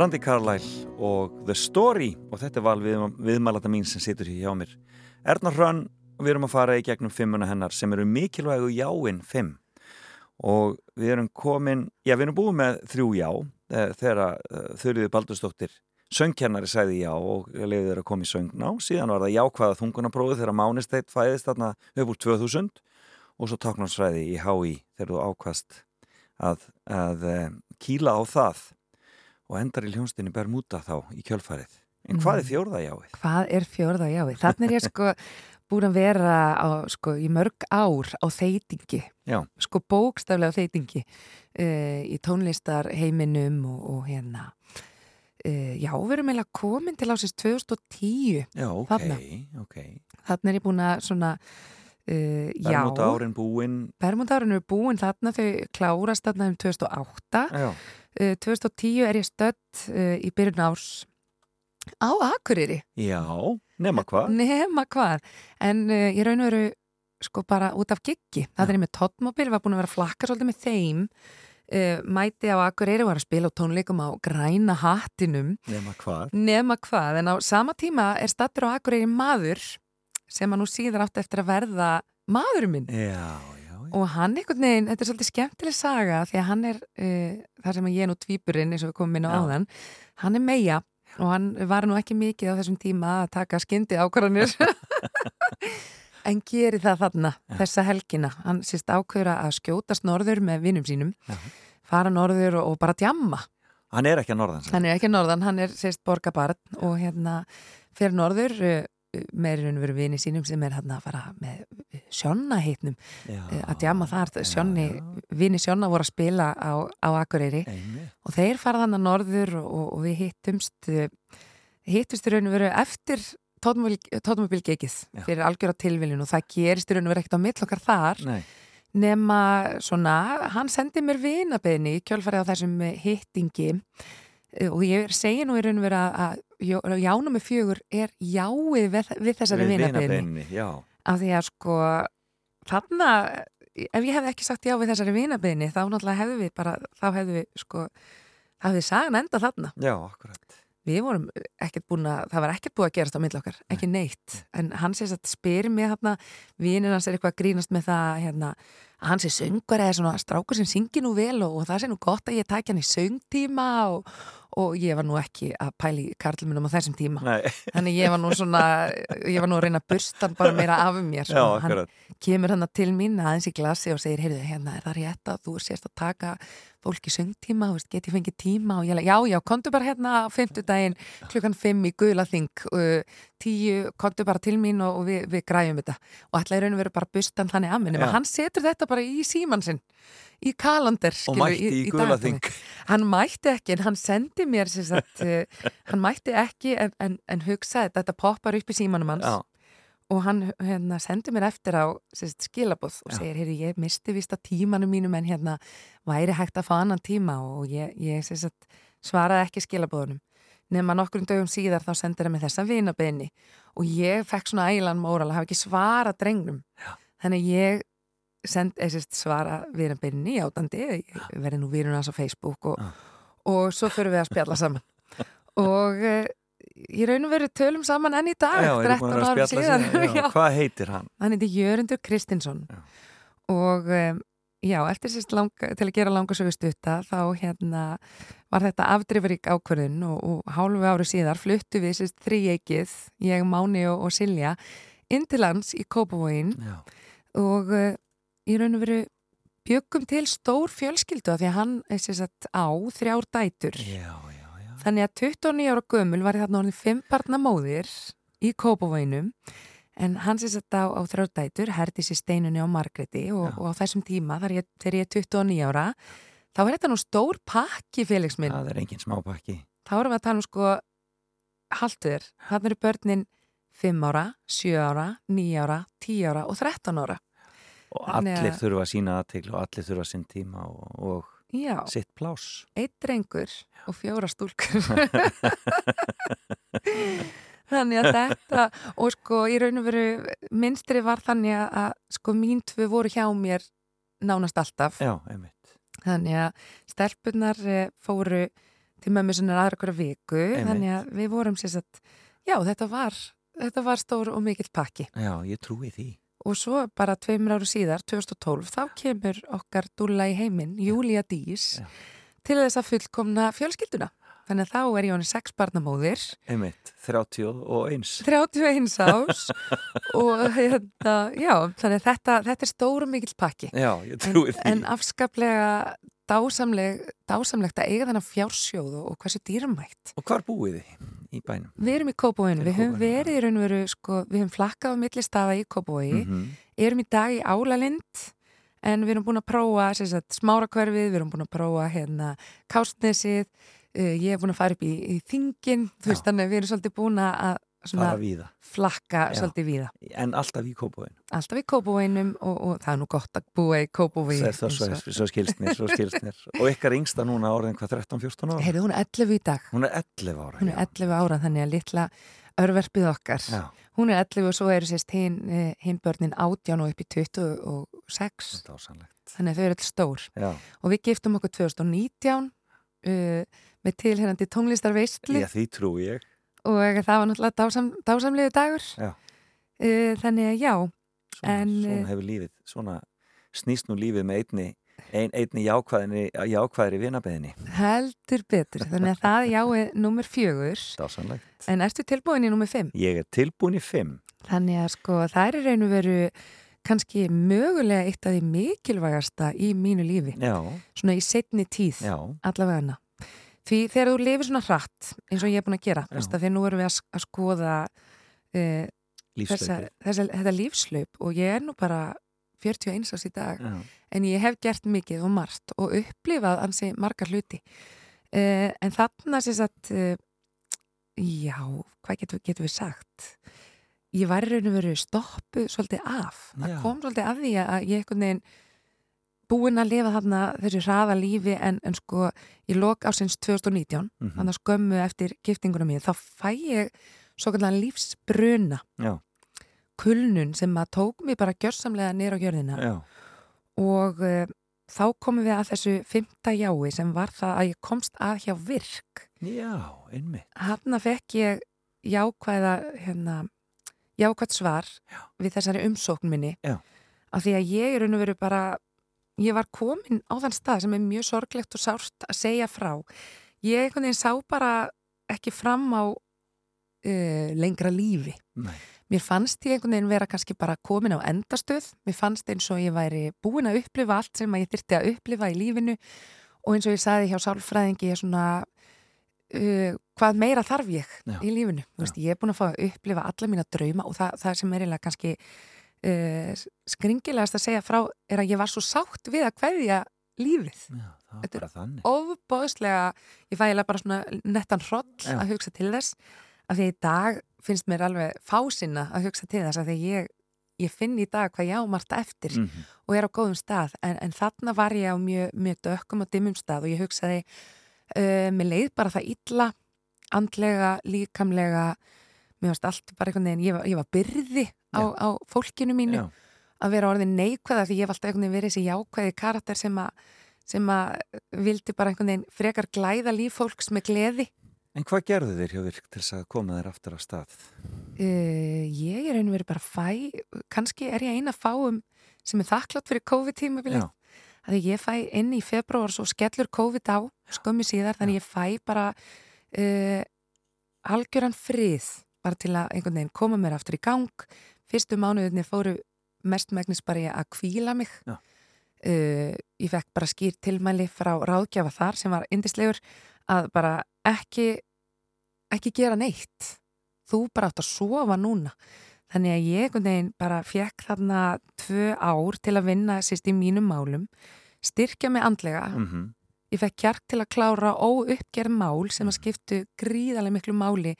Brandi Carlyle og The Story. Og þetta er val við, viðmælata mín sem situr hér hjá mér. Erna Hrönn og við erum að fara í gegnum fimmuna hennar sem eru mikilvægu jáinn fimm. Og við erum komin já við erum búið með þrjú já eh, þegar uh, þurriði Baldursdóttir söngkennari sæði já og leiði þeirra í söngná síðan var það jákvæða þungunaprófi þegar Mánisteit fæðist þarna upp úr 2000 og svo taknarsræði í HÍ þegar þú ákvast að, að uh, kýla á það og endar í hljónstinni Bermuda þá í kjölfarið. En hvað er fjórða jáið? Hvað er fjórða jáið? Þannig er ég sko búin að vera á, sko, í mörg ár á þeitingi, Já, sko bókstaflega á þeitingi uh, í tónlistarheiminum og, og hérna uh, já, við erum eiginlega komin til ásins 2010 já, ok, Þarna. ok. þannig er ég búin að svona uh, já, Bermuda árin búinn, Bermundárun er búin þarna þau klárast þarna um 2008 já, 2010 er ég stödd uh, í byrjun árs. Á Akureyri. Já, nema hvað? nema hvað. En ég raun og veru sko bara út af giggi. Það er ég með tóttmobil, var búin að vera flakka svolítið með þeim. Mæti á Akureyri var að spila á tónleikum á græna hattinum. Nema hvað? nema hvað, en á sama tíma er stattur á Akureyri maður sem að nú síðar átti eftir að verða maðurinn minn. Já, já, já. Og hann einhvern veginn, þetta er svolítið skemmtileg saga því að hann er, uh, þar sem að ég er nú tvíburinn eins og við komum inn á Já. áðan hann er meia og hann var nú ekki mikið á þessum tíma að taka skyndi ákvarðanir. En geri það þarna þessa helgina, hann sést ákveður að skjótast norður með vinnum sínum Já. fara norður og, og bara djamma. Hann er ekki að norðan hann er ekki norðan, hann er sést borgabarn og hérna fyrir norður uh, og veru vini sínum sem er hann að fara með sjónna heitnum Já, að djama þar, já. vini sjónna voru að spila á, á Akureyri Einmitt. og þeir fara þannig norður og, og við hittumst uh, hittumst raun og veru eftir tótmobilgekið Já. fyrir algjör á tilviljun og það gerist raun og veru ekkert á mill okkar þar Nei, nema svona, hann sendi mér vinabeðni í kjölfarið á þessum eh, hittingi Eh, og ég segi nú í raun og veru að, að jánum með fjögur er jáið við, við þessari já. af því að sko þarna, ef ég hefði ekki sagt já við þessari vinabeðni þá náttúrulega hefðu við bara, þá hefðu við sko þá hefðu við sagan enda þarna. Já, við vorum ekkert búin að, það var ekkert búið að gerast á milli okkar, ekki neitt. En hann sést að spyrir mig þarna vinir hans er eitthvað að grínast með það hérna, hann sé söngur eða svona strákur sem syngi nú vel og, og það sé nú gott að ég tækja hann í söngtíma og, og ég var nú ekki að pæli karlmunum á þessum tíma. Nei, þannig ég var nú svona ég var nú að reyna að bursta hann bara meira af mér já, hann kemur hann til mín aðeins í glasi og segir, heyrðu, hérna er það rétt að þú sést að taka fólk í söngtíma, get ég fengið tíma? Og ég lega, já, já, komdu bara hérna á fimmtudaginn klukkan fimm í Guðlaþing uh, tíu, komdu bara til mín og, og við, við græjum þetta. Og ætla í raun og veru bara bustan þannig að minnum að hann setur þetta bara í síman sinn í kalender Og mætti í dagatalið. Guðlaþing. hann mætti ekki en hann sendi mér sagt, uh, hann mætti ekki en, en, en hugsaði þetta poppar upp í símanum hans. Já, og hann hérna, sendi mér eftir á sérst, skilabóð og segir, heyri, ég misti vist að tímanum mínum en hérna væri hægt að fá annan tíma? Og ég, ég sérst, svaraði ekki skilabóðunum nema nokkrum dögum síðar þá sendir hann með þessa vinabeini. Og ég fekk svona ægilan móral að hafa ekki svara drengnum. Já. þannig ég send, eh, sérst, svara vinabeini játandi, ég verði nú vírun hans á Facebook og, og svo fyrir við að spjalla saman og uh, í raun og veru tölum saman enn í dag já, eru 13 búin að árum spjalla síðar sig. Já. Hvað heitir hann? hann heiti Jörundur Kristinsson Já. og um, já, eftir sérst lang, til að gera langa sögu stutta þá hérna var þetta afdrifarík ákvörðun og, og hálfu ári síðar fluttu við sérst þrýeikið, ég, Máni og, og Silja inn til lands í Kópavóin og í raun og veru bjöggum til stór fjölskyldu af því að hann er sérst á þrjár dætur já, já, já. Þannig að 29 ára gömul var þarna orðin fimm barna móðir í Kópavóinum en hans er sett á, á þrjóðdætur, herdi sér steinunni á Margreti og, og á þessum tíma þar ég, þegar ég er 29 ára þá er þetta nú stór pakki félags minn. Það er engin smápakki. Þá erum við að tala um sko haldur, þarna eru börnin 5 ára, 7 ára, 9 ára, 10 ára og 13 ára. Og allir þurfa að sína aðtegl og allir þurfa sinn tíma og, og Já, sitt plás. eitt drengur og fjóra stúlkur. þannig að þetta og sko í raun og veru minnstri var þannig að, sko mín tvö voru hjá mér nánast alltaf Já, einmitt. þannig að stelpunar eh, fóru til mömmu sinna aðra hverja viku Einmitt. þannig að við vorum sér satt já, þetta var, þetta var stór og mikill pakki Já, ég trúi því. Og svo bara tveimur áru síðar 2012, þá kemur okkar dúlla í heiminn, Júlia Dís Já. til þess að fullkomna fjölskylduna. Þannig að þá er honum sex barnamóðir. Einmitt, 30 og eins. 31 ás og hérna, já, þannig að þetta, þetta er stór og mikill pakki. Já, ég en, en afskaplega dásamleg, dásamlegt að eiga þennan fjársjóð og, og hversu dýrmætt. Og hvar búið þið í bænum? Við erum í Kópavóinu, Í við höfum verið í raun og veru, sko, við höfum flakkað á milli staða í Kópavogi, Mm erum í dag í Álalind en við erum búin að prófa sagt, smárakverfið, við erum búin að prófa hérna Kástnesið, uh, ég er búin að fara upp í, í Þingin, þú veist þannig að við erum svolítið búin að svona, flakka Já. svolítið víða. En alltaf í kópáinu. Alltaf í Kópavóinum og, og það er nú gott að búa í Kópavogi. Svo, svo, svo, svo skilst mér, svo skilst mér. Og ykkar yngsta núna orðin hvað 13-14 ára? Heyrðu, hún er 11 í dag. Hún er 11 ára. Hún er já. 11 ára, þannig að litla örverfið okkar. Já, Hún er 11 og svo eru sérst hinn hin börnin 18 og upp í 26. þetta er ásannlegt. Þannig að þau eru alls stór. Já, Og við giftum okkur 2019 uh, með tilherandi tónlistarveistlu ég, því trú ég. Og það var náttúrulega dásam, dásamlegu dagur. Já. Uh, þannig að já, Svona, En, svona eh, hefur lífið, svona snýst nú lífið með einni, ein, einni jákvæðinni, jákvæðri vinabeðinni. heldur betur. Þannig að það já er nummer fjögur. Dásanlegt. En ertu tilbúin í nummer fimm? Ég er tilbúin í 5. Þannig að sko það er og veru kannski mögulega eitt af því mikilvægasta í mínu lífi. Já, Svona í setni tíð. allavega hana. Því þegar þú lifir svona hratt eins og ég er búin að gera, að því nú erum við að, að skoða uh, þessa, þessa, þetta lífslaup og ég er nú bara 41 ás í dag Já, en ég hef gert mikið og margt og upplifað ansi margar hluti. Uh, en þarna sem sagt uh, já, hvað getum, getum við sagt? Ég var raun og veru stoppu svolítið af. Það kom svolítið af því að ég einhvern veginn búin að lifa þarna þessu hraða lífi en, en sko í lok ásins 2019 mhm, þannig að skömmu eftir giftinguna mín þá fæ ég svo kallan lífsbruna. Já, kulnun sem að tók mig bara gjörsamlega nýra á gjörðina já, og uh, þá komum við að þessu fymta jái sem var það að ég komst að hjá virk. Já, einmitt. hann fekk ég jákvæða hérna, jákvæð svar Já. við þessari umsókn minni. Já. af því að ég er raun og veru bara ég var komin á þann stað sem er mjög sorglegt og sárt að segja frá ég einhvern veginn sá bara ekki fram á uh, lengra lífi Nei, Mér fannst ég einhvern veginn vera kannski bara komin á endastöð. Mér fannst eins og ég væri búin að upplifa allt sem ég þyrti að upplifa í lífinu og eins og ég sagði hjá sálfræðingi ég svona uh, hvað meira þarf ég Já. í lífinu. Veist, ég er búin að fá að upplifa alla mína drauma og það, það sem er eiginlega kannski uh, skringilegast að segja frá er að ég var svo sátt við að kveðja lífið. já, Þetta er þannig. Óbóðslega, ég fæ eiginlega bara svona nettan hroll Já. að hugsa til þess af því í dag finnst mér alveg fásinna að hugsa til þess af því ég, ég finn í dag hvað ég ámarta eftir Mhm, og er á góðum stað en, en þarna var ég á mjög, mjög dökkum og dimmum stað og ég hugsaði uh, mér leið bara það illa andlega, líkamlega mér varst allt bara einhvern veginn ég var, ég var byrði á, Já. á fólkinu mínu Já, að vera orðin neikvæða því ég hef alltaf einhvern veginn verið þessi jákvæði karakter sem að sem að vildi bara einhvern veginn frekar glæða líf fólks með gleði En hvað gerðu þeir hjá virk til þess að koma þeir aftur á stað? uh, ég er einhvern veginn bara fæ kannski er ég eina fáum sem er þakklátt fyrir COVID-tímabilið Já. að ég fæ inn í februar svo skellur COVID á skömmi síðar þannig ég fæ bara uh, algjöran frið bara til að einhvern veginn koma mér aftur í gang. Fyrstu mánuðinni fóru mestmægnis bara ég að kvíla mig. Uh, ég fekk bara skýr tilmæli frá ráðgjafa þar sem var indislegur að bara ekki ekki gera neitt. Þú bara átt að sofa núna. Þannig að ég einhvern veginn bara fekk þarna tvö ár til að vinna sýst í mínum málum styrkja mig andlega. Mm ég fekk kjark til að klára óuppgerð mál sem að skiptu gríðarlega miklu máli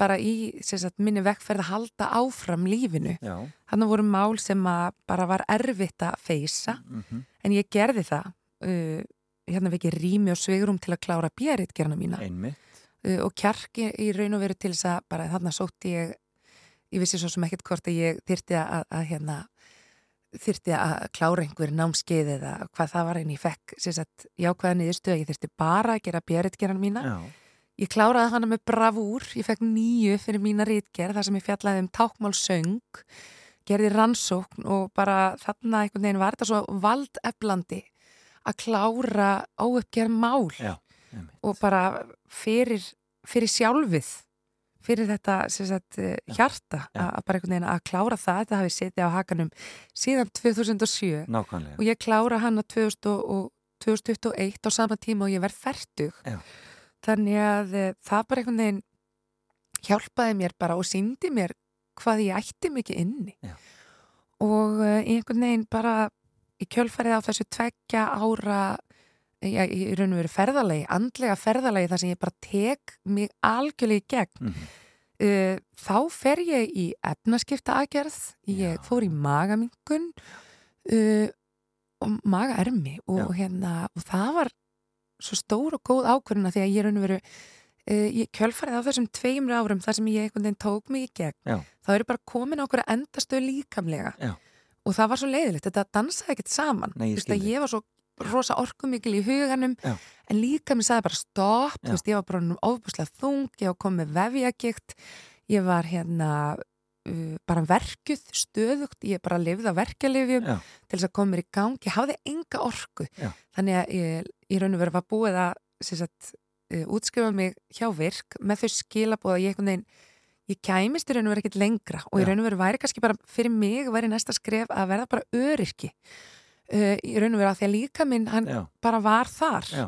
bara í sagt, minni vekkferð að halda áfram lífinu. Já, Þannig voru mál sem bara var erfitt að feysa mm en ég gerði það. Uh, hérna vekki rými og svegrum til að klára bjæritgerna mína. Uh, og kjark í, í raun og veru til þess að bara þarna sótti ég ég vissi svo sem ekkert hvort að ég þyrti að, að hérna þyrfti að klára einhver námskeið eða hvað það var en ég fekk sagt, jákvæða niðurstöð að ég þyrfti bara að gera björritgeran mína. Já, Ég kláraði hana með bravúr, ég fekk nýju fyrir mína rítgerð þar sem ég fjallaði um tákmálsöng, gerði rannsókn og bara þarna einhvern veginn var þetta svo valdeflandi að klára óuppgerð mál já, og bara fyrir, fyrir sjálfið, fyrir þetta sagt, eh, hjarta Já. að bara einhvern veginn að klára það, þetta hafi setið á hakanum síðan 2007 nákvæmlega. og ég klára hana 2000 og, og 2021 á sama tíma og ég verð færtug Já. Þannig að e, það bara einhvern veginn hjálpaði mér bara og síndi mér hvað ég ætti mikið inni Já. og e, einhvern veginn bara í kjölfarið á þessu tveggja ára já, í raun og veru ferðalagi, andlega ferðalagi þar sem ég bara tek mig algjörlega í gegn Mhm. uh, þá fer ég í efnaskipta aðgerð, ég Já. fór í magamingun uh, og magaermi og, Já. hérna, og það var svo stór og góð ákvörðuna því að ég raun og veru uh, ég kjölfarið á þessum tveimur árum þar sem ég einhvern veginn tók mig í gegn Já. þá er ég bara komin okkur að endastöð líkamlega. Já. og það var svo leiðilegt, þetta dansaði ekkert saman. Nei, ég ég var svo rosa orkumikil í huganum Já. en líka mér sagði bara stopp, veist, ég var bara ofbúslega þung, ég var komið vefjagikt ég var hérna uh, bara verkuð, stöðugt ég bara lifði á verkjalifjum til þess að koma mér í gang, ég hafði enga orku. Þannig að ég, ég raun og verið var búið að sagt, uh, útskrifa mig hjá virk með þau skilabóð að ég einhvern veginn ég kæmist í raun og verið ekkert lengra og í Já. raun og verið væri kannski bara fyrir mig væri næsta skref að verða bara öryrki. Uh, í raun og verið að því að líka minn hann Já, bara var þar. Já,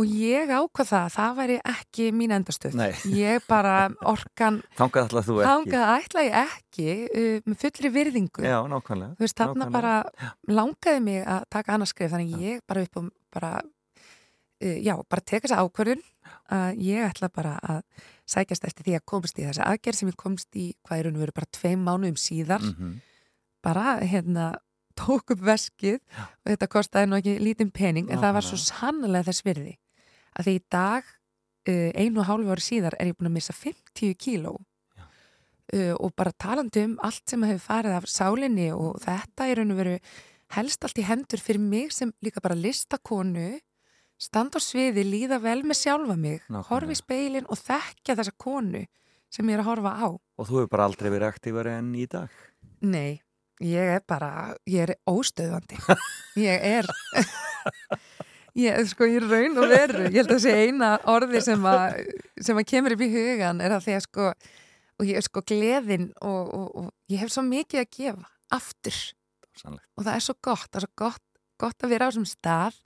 og ég ákvað það, það væri ekki mín endastöð. Ég bara orkan þangað alltaf þú ekki. þangað ætla ég ekki uh, með fullri virðingu. Já, nákvæmlega. veist, nákvæmlega. bara langaði mig að taka annars skrif þannig ég bara upp um bara já, bara teka þessa ákvörðun að ég ætla bara að sækjast eftir því að komast í þessa aðgerð sem ég komst í hvað er og veru bara tveim mánuðum síðar Mhm. bara hérna tók upp veskið og þetta kostaði nú ekki lítinn pening en það var svo sannlega þess virði að því í dag uh, einu og hálfu ári síðar er ég búin að missa 50 kíló Já. uh, og bara talandi um allt sem hefur farið af sálinni og þetta er og veru helst allt í hendur fyrir mig sem líka bara listakonu standa á sviði, líða vel með sjálfa mig Nákvæmlega. horfi í speilin og þekkja þessa konu sem ég er að horfa á Og þú hefur bara aldrei verið aktífari enn í dag. Nei, ég er bara, ég er óstöðvandi. Ég er, ég er sko raun og veru. Ég held að þessi eina orði sem að, sem að kemur upp í hugan er að því að sko, og ég er sko gleðin og, og, og ég hef svo mikið að gefa aftur Sannlegt. og það er svo gott, það er svo gott, gott að vera á þessum stað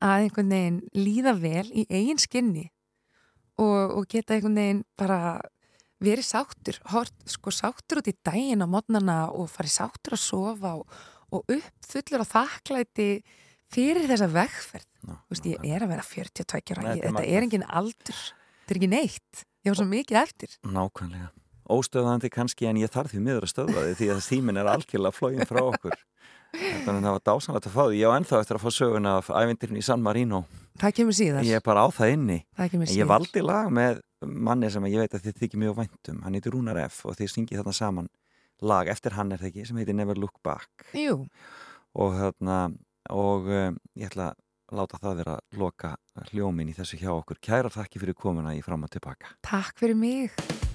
að einhvern veginn líða vel í eigin skinni og, og geta einhvern veginn bara verið sáttur, hort, sko sáttur út í daginn á modnana og farið sáttur að sofa og, og uppfullur á þakklæti fyrir þessa vegferð. Ná, Þú veist, ég er að vera 42 ára, þetta er þetta magnað. er engin aldur, þetta er ekki neitt. Ég var svo mikið eftir. Nákvæmlega. Óstöðandi kannski en ég þarf því miður að stöðva því því að tíminn er algjörlega flógin frá okkur. Þannig að það var dásanlegt að fá því. Ég á ennþá eftir að fá söguna af ævindirinn í San Marino. Það kemur síðar. Ég er bara á það inni. Það En ég valdi lag með manni sem ég veit að þið þykir mjög væntum. Hann heitir Rúnar F. og þið syngið þarna saman lag eftir hann er það ekki sem heitir Never Look Back. Jú, Og, þarna, og um, ég ætla að láta það vera að loka hljómin í þessu hjá okkur. Kæra þakki fyrir komuna í fram og tilbaka. takk fyrir mig.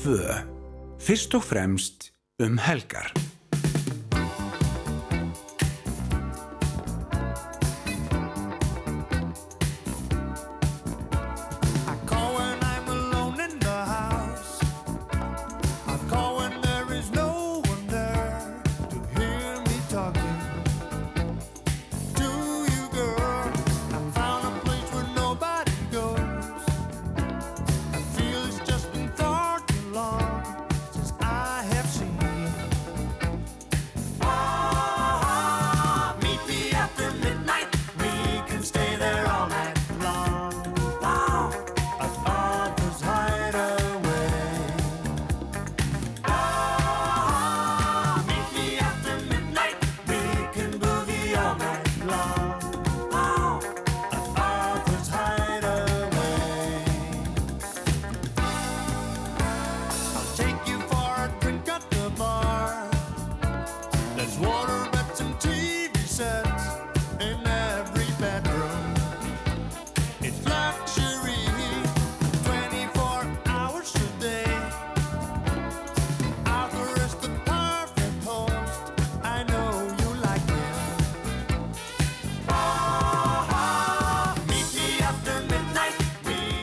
tvö, fyrst og fremst um helgar.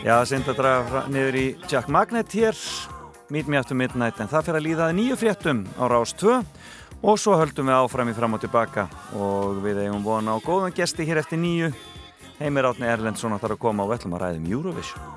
Já, sind að draga niður í Jack Magnet hér, Meet Me After Midnight, en það fyrir að líðaði nýju fréttum á Rás 2 og svo höldum við áfram í fram og tilbaka og við eigum vona á góðan gesti hér eftir nýju. Heimir Átni Erlendsson áttar að koma og við ætlum að ræðum Eurovision.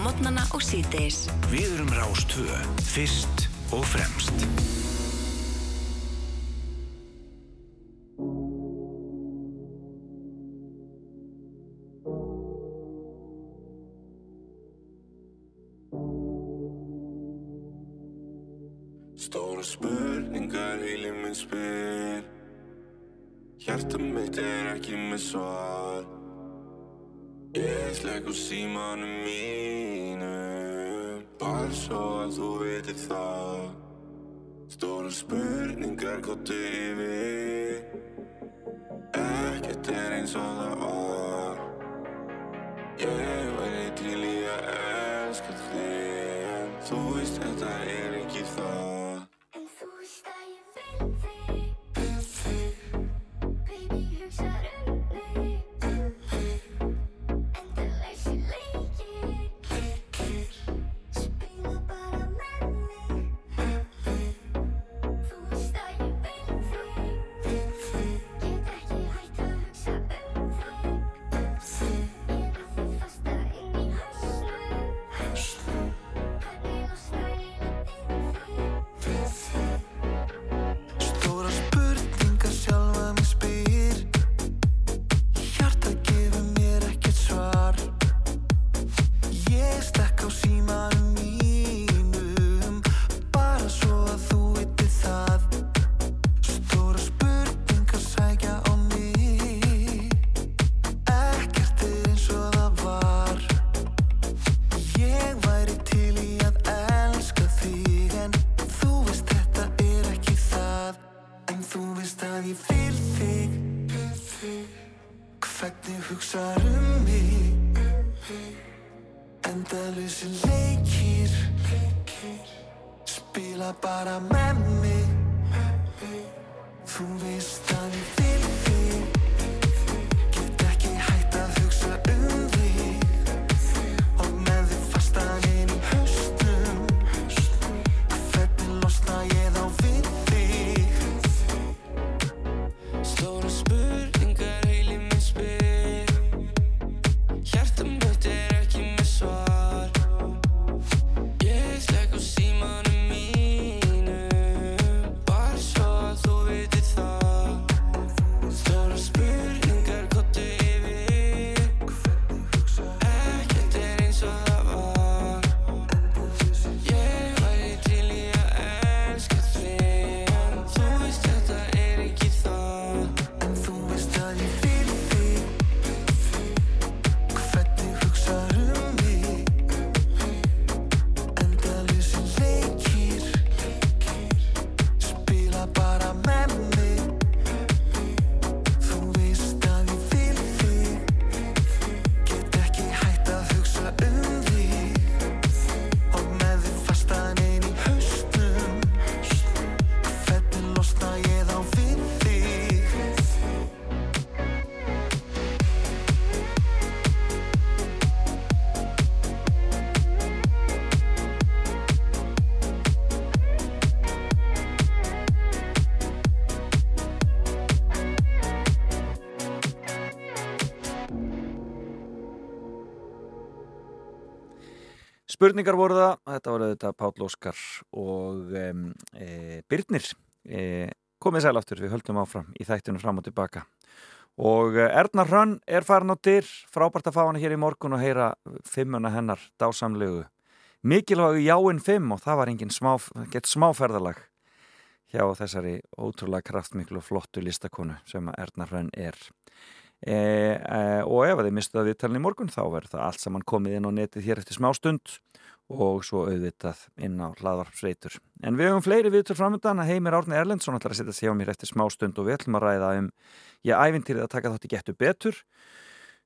mótnana og síðdeis. Við erum Rástvö, fyrst og fremst. Stóra spurningar heilir minn spyr Hjarta mitt er ekki með svar Ég slæk úr símanum mín Bara svo að þú veitir það. Stóra spurningar góttu yfir. Ekkert er eins og það var. Ég væri til í að elska þig. En þú veist þetta er ekki það. Spurningar voru það, þetta voru þetta Páll Óskar og um, e, Byrnir e, komið sæl aftur, við höldum áfram í þættinu fram og tilbaka. Og e, Erna Hrönn er farin á dyr frábært að fá hana hér í morgun og heyra fimmuna hennar dásamlegu. Mikilvægu jáinn fimm og það var engin smá, gett smáferðalag hjá þessari ótrúlega kraftmiklu og flottu listakonu sem Erna Hrönn er e, e, og ef að þið mistu það viðtalin í morgun þá verður það allt saman komið inn á netið hér eftir smá stund og svo auðvitað inn á hlaðvarpsveitur. En við höfum fleiri viðtur framöndan að Heimir Árni Erlendsson ætlar að setja sig á mér eftir smá stund og við ætlum að ræða um ég æfintýrið að taka þátt í getu betur.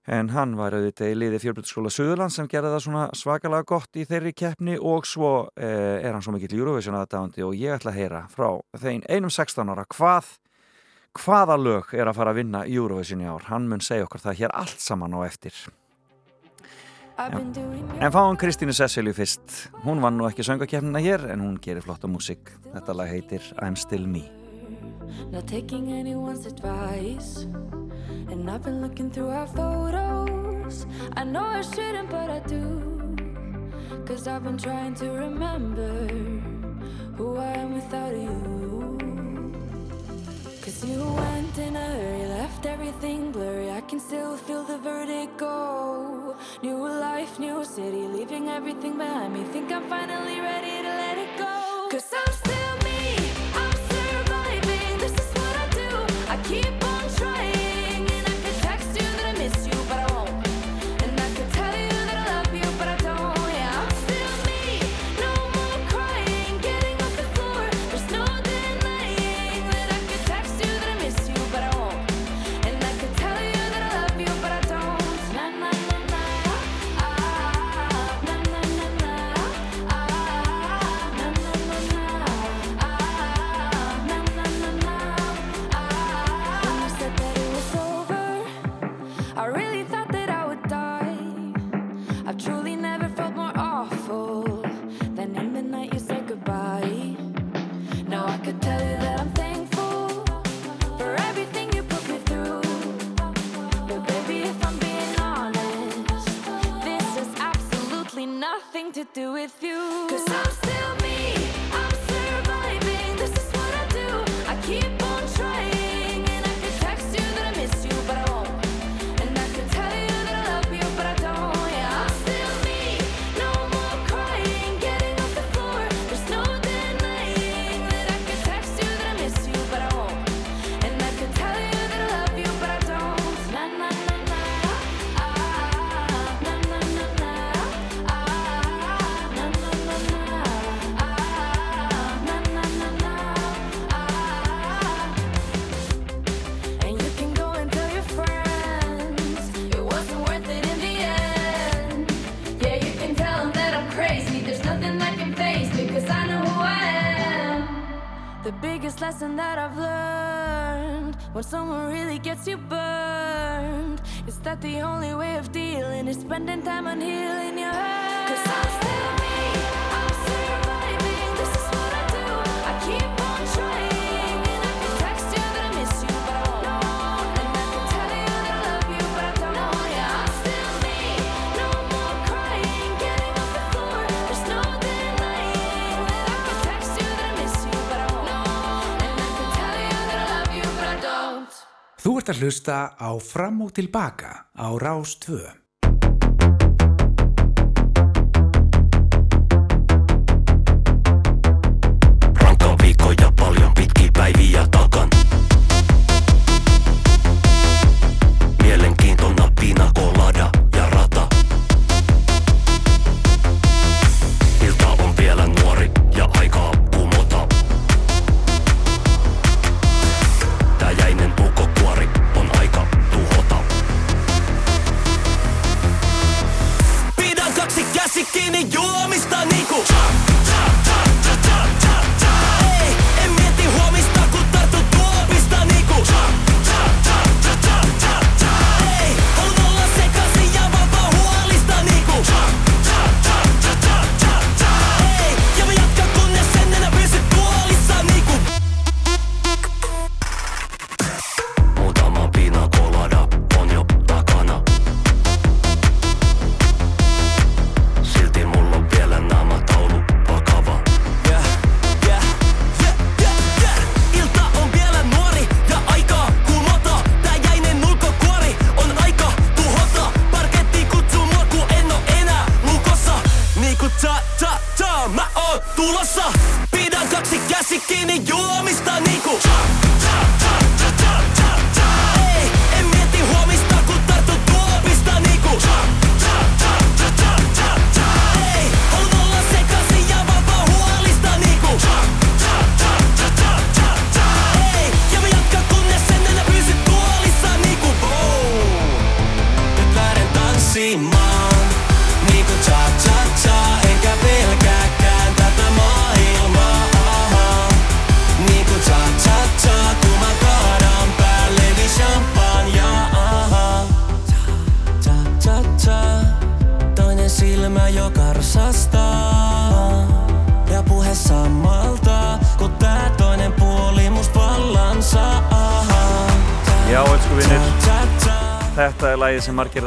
En hann var auðvitað í liði fjölbrytskóla Suðurland sem gerði það svona svakalega gott í þeirri keppni og svo eh, er hann svo mikill Eurovision aðdáðandi og ég ætla að heyra frá þeim einum 16 ára. Hvað hvaða lög er að fara að vinna Eurovision í ár hann mun segja okkur það hér allt saman á eftir doing en fáum Kristínu Cecilju fyrst hún vann nú ekki söngakefnina hér en hún gerir flotta músík þetta lag heitir I'm Still Me Not taking anyone's advice. And I've been looking through our photos. I know I shouldn't, but I do. Cause I've been trying to remember who I am without you. Cause you went in a hurry, left everything blurry. I can still feel the vertigo. New life, new city, leaving everything behind me. Think I'm finally ready to let it go. Cause I'm still me, I'm surviving. This is what I do. I keep do with you. Biggest lesson that I've learned. When someone really gets you burned is that the only way of dealing is spending time on healing ert að hlusta á Fram og Tilbaka á Rás 2.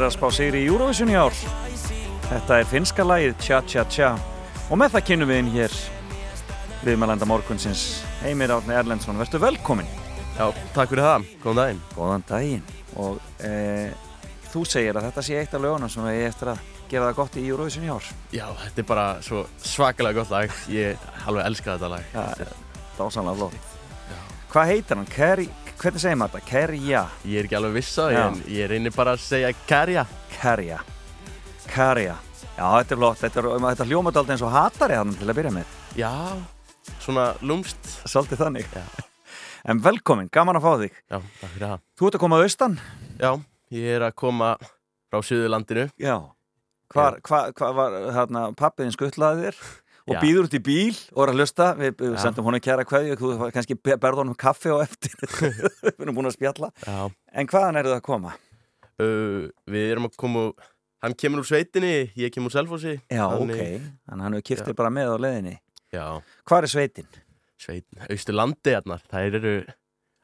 er að spá sigri í Eurovision í ár. Þetta er finska lagið Tja Tja Tja og með það kynum við inn hér viðmælanda morgunsins Heimir Árni Erlendsson, verður velkomin. Já, takk fyrir það, góðan daginn Góðan daginn og e, þú segir að þetta sé eitt af lögunum sem ég eftir að gera það gott í Eurovision í ár. Já, þetta er bara svo svakalega gott lag Ég alveg elska þetta lag Það er dásanlega flott. Hvað heitir hann? Kerry, hvernig segir maður þetta? Kerja. Ég er ekki alveg viss á því Já. en ég reynir bara að segja Karja Kerja. Kerja. Já, þetta er flott. Þetta, þetta hljómaði alltaf eins og hatari hann til að byrja með. Já, svona lúmst Svolítið þannig. Já. En velkomin, gaman að fá þig. Já, takk fyrir það Þú ert að koma að austan? Já, ég er að koma frá Suðurlandinu Já. Hvar, hva, hva var hérna pappiðin skuttlaði þér og býður út í bíl og er að hlusta. Við, Já. sendum honum kæra þú kannski be- berð honum kaffi á eftir. við erum búin að spjalla. Já En hvaðan eru það að koma? uh, Við erum að koma Hann kemur úr sveitinni, ég kemur úr Selfossi Já, Þannig- ok. Þannig hann hefur kiftið Já. bara með á leiðinni. Já, Hvar er sveitin? sveitin, Austurlandi Þær eru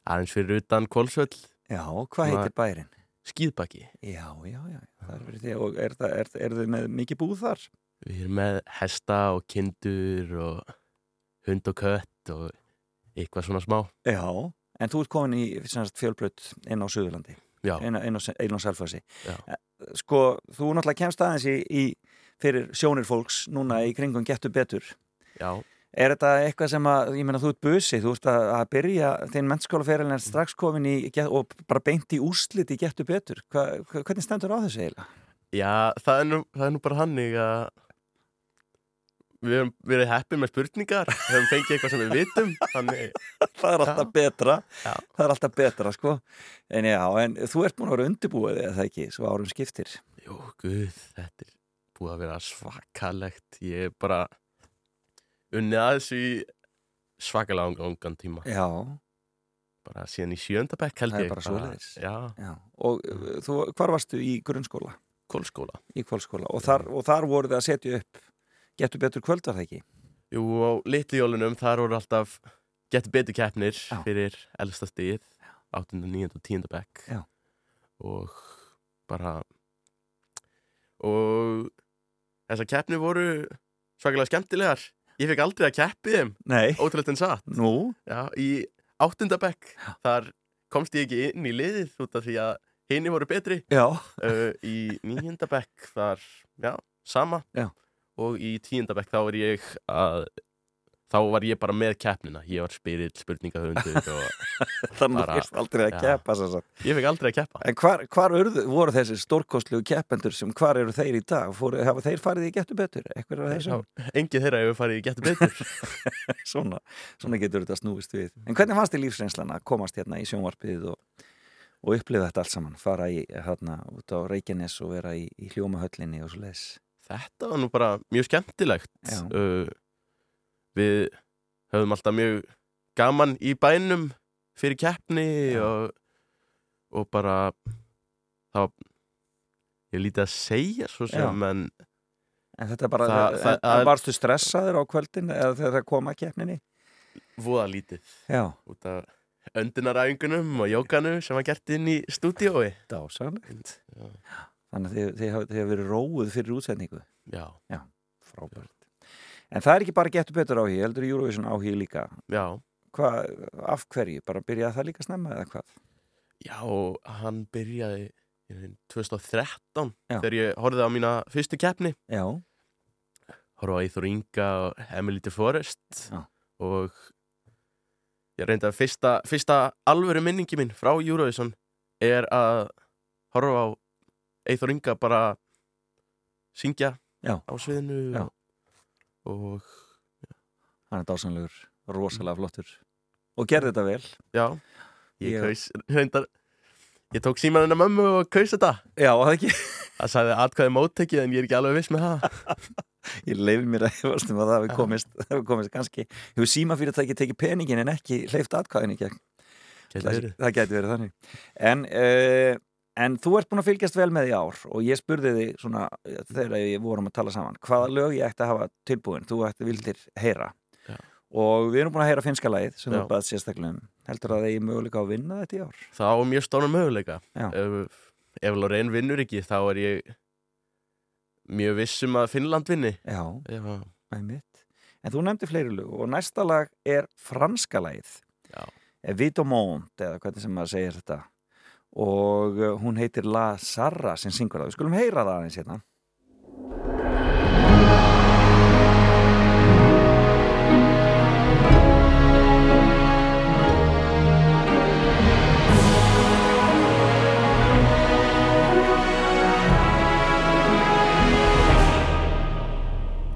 aðeins fyrir utan Kvolsvöll Já, hvað heitir bærin? Skýðbaki Já, já, já. Það er fyrir því. Og er, það, er, er þið með mikið búð þar? Við erum með hesta og kindur og hund og kött og eitthvað svona smá. Já. En þú ert komin í fjölbrut inn á Suðurlandi. Inn á, á, á Selfossi. Já. Sko, þú náttúrulega kemst aðeins í, í fyrir sjónir fólks núna í kringum getur betur. já, Er þetta eitthvað sem að, ég meina þú ert busi, þú ert að, að byrja, þinn mennskólaferilin er strax komin í og bara beint í úrslit í getur betur. Hva, hvernig stendur á þessu eiginlega? já það, er nú, það er nú bara hannig að við höfum verið heppið með spurningar, við höfum fengið eitthvað sem við vitum, þannig, Það er alltaf Já. betra, Já. það er alltaf betra, sko. En já, en þú ert búin að vera undirbúið eða það ekki, svo árum skiptir. jú, guð, þetta er búið að vera svakalegt. Ég er bara unnið að þessu svakalega ungan tíma. Já, Bara síðan í sjöndabekk held Það ég. bara. Já. Og þú, hvar varstu í grunnskóla? kólskóla. Í kvöldskóla. Og þar, og þar voru þið að setja upp getur betur kvöld, var það ekki? Jú, á litlu jólunum þar voru alltaf getur betur keppnir Já. fyrir elsta stigið 8. 9. og 10. bekk Já. og bara og þessar keppnir voru svakalega skemmtilegar ég fekk aldrei að keppi þeim ótrúlega en satt Nú? Já, í 8. bekk þar komst ég ekki inn í liðið út af því að hinni voru betri Já. uh, í 9. bekk þar, já, sama Já. Og í 10. bekk þá var ég að þá var ég bara með keppnina ég var spyrill, spurningahöfundur og Þannig að þú fyrst aldrei að keppa sagt. ég fekk aldrei að keppa En hvar, hvar urðu, voru þessi stórkostlu keppendur sem hvar eru þeir í dag? Fóru, hafa þeir farið í getur betur? Engið þeirra hefur farið í getur betur svona, svona getur þetta snúist við. En hvernig fannst þið lífsreynslan að komast hérna í sjónvarpið og, og upplifa þetta allt saman? Fara í, hérna, út á Reykjanes og vera í, í hljómahöllinni og svo leis. Þetta var nú bara mjög skemmtilegt. Uh, við höfum alltaf mjög gaman í bænum fyrir keppni og, og bara það var ég lítið að segja svo sem en En þetta er bara, Það- það, það- það, varstu stressaður á kvöldin eða þegar það kom að keppninni? voða lítið. Já, út af öndunaræfingunum og jókanu sem var gert inn í stúdíói. Dásanlegt. Já. Þannig að þið, hafa verið róuð fyrir útsendingu. já, Frábært. En það er ekki bara getur betur áhug, heldur Eurovision áhug líka. já, Hvað, af hverju? Bara byrjaði það líka snemma eða hvað? já hann byrjaði í raun 2013 Já. þegar ég horfði á mína fyrstu keppni Já, horfa á Eithor Inga og Emily de Forest Já. og ég reyndi að fyrsta, fyrsta alvöru minningi minn frá Eurovision er að horfa á Eithor Inga bara syngja Já. á sviðinu Já. og hann er dásanlegur, rosalega flottur. Og gerði þetta vel. já, ég Ég- kaus reyndar, ég tók síman hennar mömmu og kaus þetta Já, það ekki. það sagði atkvæði móttekið en ég er ekki alveg viss með það Ég leiði mér að hefast um að það hefur komist, komist kannski, hefur símafyrirtæki tekið peningin en ekki hleyft atkvæðin í gegn. Það, það gæti verið þannig. En, uh, en þú ert búin að fylgjast vel með í ár og ég spurði þig svona eh, þegar við vorum að tala saman, hvaða lög ég ætti að hafa tilbúin, þú ætti vildir heyra. Já. Og við erum búin að heyra finska lagið sem þú baðst sérstaklega um. heldur að það eigi möguleika að vinna þetta í ár? Þá er mjög stóna möguleika. Ef, ef Lorraine vinnur ekki þá er ég mjög viss um að Finnland vinni. Já, ef, að- einmitt. En þú nefndi fleiri lög og næsta lag er franska lagið. Já. Vito Mont eða hvernig sem maður segir þetta og uh, hún heitir La Sarra sem syngur það, við skulum heyra það aðeins hérna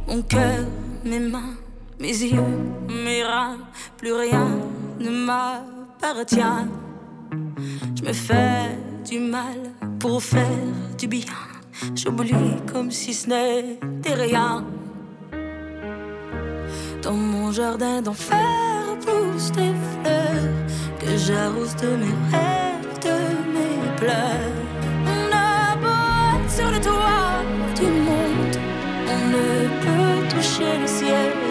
Mon cœur, mes mains, mes yeux, mes reins, plus rien ne m'appartient. Je me fais du mal pour faire du bien. J'oublie comme si ce n'était rien. Dans mon jardin d'enfer poussent des fleurs que j'arrose de mes rêves, de mes pleurs. On a sur le toit du monde, on ne peut toucher le ciel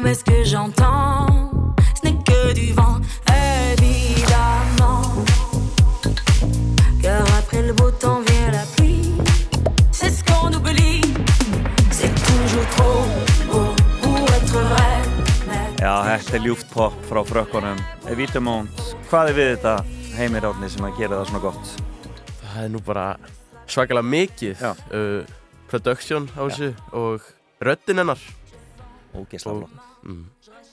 belles promesses que j'entends, ce n'est que du vent. Évidemment, car après le beau temps vient la pluie. C'est ce qu'on oublie, c'est toujours trop beau pour être vrai. Mais Já, þetta er ljúft pop frá frökkunum Vito Mont, hvað er við þetta heimir átni sem að gera það svona gott? það er nú bara svakalega mikið uh, production á þessu og röddin hennar Ógeðslega flott mm,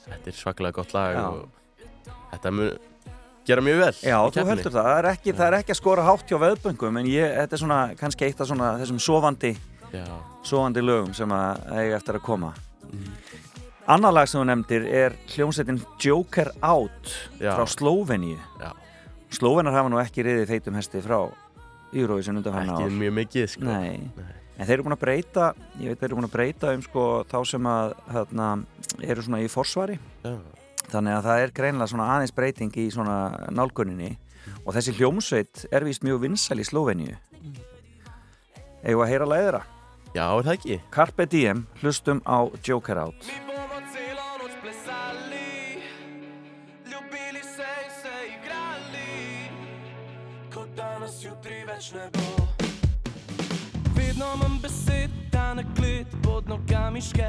þetta er svakalega gott lag Já. og þetta mun gera mjög vel Já, þú keppninni. heldur það, það er, ekki, það er ekki að skora hátt hjá veðböngum en ég, þetta er svona kannski eitt af svona þessum sofandi Já, sofandi lögum sem að eiga eftir að koma Mhm. Annar lag sem þú nefndir er hljómsveitin Joker Out Já. frá Slóveníu. Slóvenar hafa nú ekki riðið feitum hesti frá Eurovision undan hann ekki mjög mikið sko. Nei. Nei. En þeir eru búin að breyta, ég veit þeir eru búin að breyta um sko þá sem að hérna, eru svona í forsvari Já. þannig að það er greinlega svona aðeins breyting í svona nálguninni og þessi hljómsveit er víst mjög vinsæl í Slóveníu Eigum við að heyra læðira Já, er það ekki? Carpe Diem, hlustum á Joker Out ljubili se in se igrali, kot danes jutri več ne bo. Vedno manj besed, ta naklid pod nogami ške,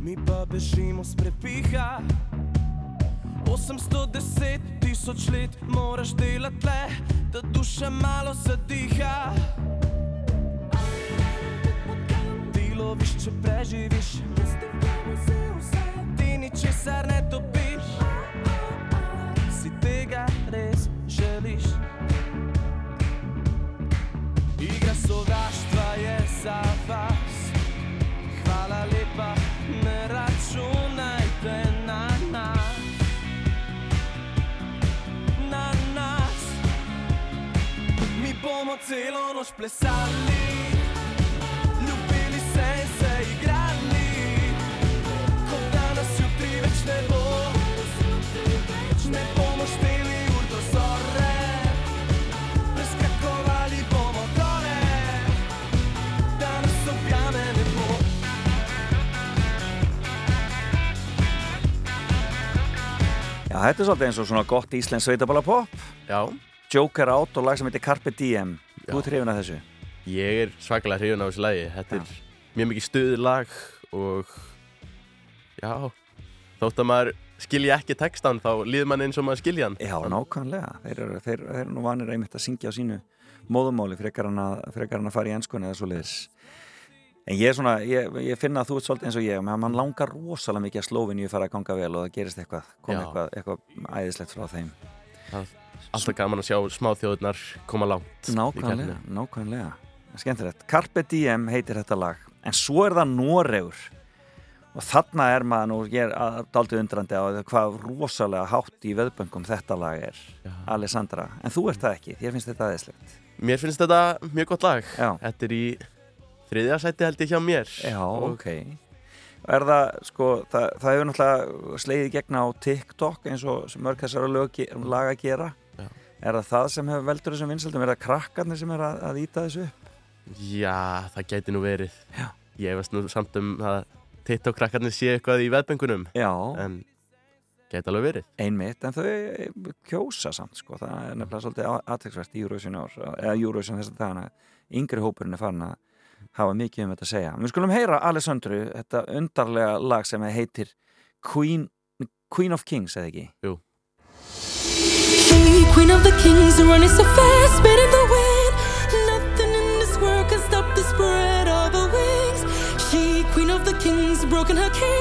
mi pa bežimo s prepiha. 810 tisoč let moraš delati le, da duša malo zadiha. Loviš, če preživiš, ti ničesar ne dobiš. Si tega res želiš. Igra sovraštva za vas. Hvala lepa, ne računajte na nas. Na nas. Mi bomo celo noč plesali. Ljubili se in se igrali, kot danes jutri več ne bo. Ne bomo šteli Já, þetta er svolítið eins og svona gott íslensk sveitabala pop. Já, Joker Out og lag sem heitir Carpe Diem. Já. Þú ert hrifin af þessu? Ég er svakalega hrifun á þessu lagi. Þetta er mjög mikið stuður lag og já, þótt að maður skilja ekki textan þá líður mann eins og maður skilja hann. Já, nákvæmlega. Þeir eru, þeir, þeir eru nú vanir einmitt að syngja á sínu móðumáli frekar hann að, frekar hann að fara í enskun eða svo liðis En ég svona, ég, ég finna að þú ert svolítið eins og ég menn mann langar rosalega mikið að slófin ég fara að ganga vel og það gerist eitthvað, kom eitthvað, eitthvað æðislegt frá þeim. Alltaf gaman að sjá smáþjóðurnar koma langt Nákvæmlega, nákvæmlega. Skemmtilegt, Carpe Diem heitir þetta lag. En svo er það Noregur. Og þarna er maður nú ég er dálítið undrandi á hvað rosalega hátt í veðböngum þetta lag er Já. Alessandra, en þú ert það ekki, þér finnst þetta aðeinslegt Mér finnst þetta mjög gott lag. Já. Þetta er í þriðja sæti held ég hjá mér Já, Og- ok Er það, sko, það, það hefur náttúrulega slegið í gegn á TikTok eins og mörg þessara lög, ge- lag að gera Já. Er það það sem hefur veldur þessum vinsaldum? Er það krakkarnir sem er að, að íta þessu upp? Já, það gæti nú verið Já. Ég veist nú samt um að TikTok-krakkarnir sé eitthvað í veðbengunum Já, En gæti alveg verið einmitt, en þau kjósa samt, sko, það er nefnilega svolítið aðtæksvært í ár, eða Eurovision þess að dagana, yngri hópurinn er farin að hafa mikið um þetta að segja. Við skulum heyra Alessandru, þetta undarlega lag sem heitir Queen, Queen of Kings, eða ekki? Jú queen of the kings, running so fast, spinning the wind. Nothing in this world can stop the spread of her wings. She, queen of the kings, broken her cage,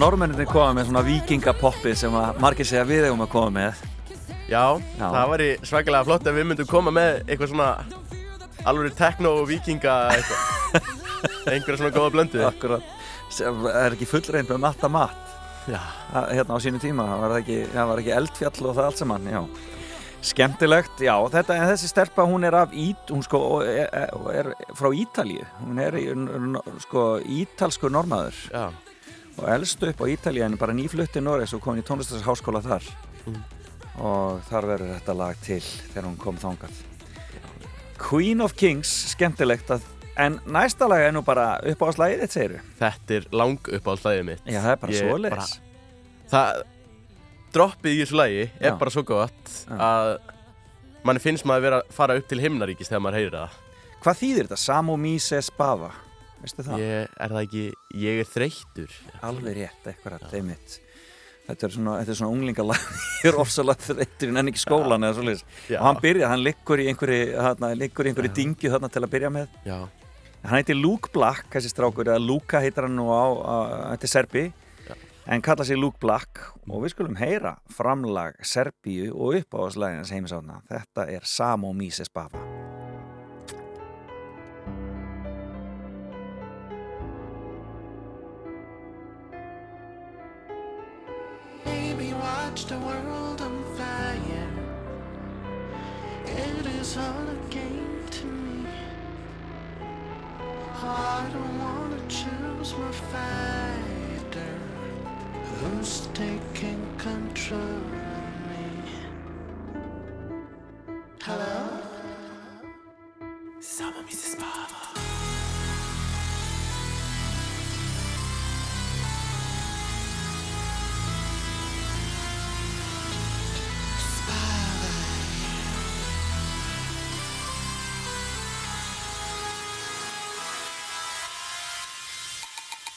normenninni koma með svona vikingapoppið sem að margir segja við eigum að koma með. Já, Já. það væri svakalega flott ef við myndum koma með eitthvað svona alveg tekno og vikinga eitthvað. Einhverja svona góða blöndu. Akkurat, sem er ekki fullreind með matta mat. Já, að- hérna á sínu tíma, það var ekki, það var ekki eldfjall og það allt saman, já. Skemmtilegt, já, þetta, en þessi stelpa hún er af Ít, hún sko er, er frá Ítalíu, hún er sko ítalskur normaður já, og elst upp á Ítalíu en bara nýflutti Noregs og kom í tónlistarháskóla þar Mm. og þar verður þetta lag til þegar hún kom þangað Queen of Kings, skemmtilegt að en næsta lag er nú bara upp á slagið þitt segir þetta er lang upp á hlæðið mitt já, það er bara Ég svoleiðis Það, droppið í þessu lagi er Já. bara svo gott Já. að manni finnst maður vera að fara upp til himnaríkis þegar maður heyrir það Hvað þýðir þetta? Samo Mises Bava Veistu það? ég, Er það ekki, ég er þreyttur? Alveg rétt, eitthvað að þeimitt Þetta er svona, þetta er svona unglingalag Ég er ofsalega þreyttur en ekki skólan eða Já. Og hann byrja, hann liggur í einhverju þarna, liggur í einhverju dingju þarna til að byrja með. Já, Hann heitir Luke Black, þessi strákur eða Luka heitir hann nú á, þetta er Serbi en kalla sig Luke Black. Og við skulum heyra framlag Serbíu og uppáðslæðinans heimisátna Þetta er Samo Mises Bava The world on fire. It is all a game to me. I don't wanna choose my fighter. Who's taking control of me? Hello? Sama Mrs. I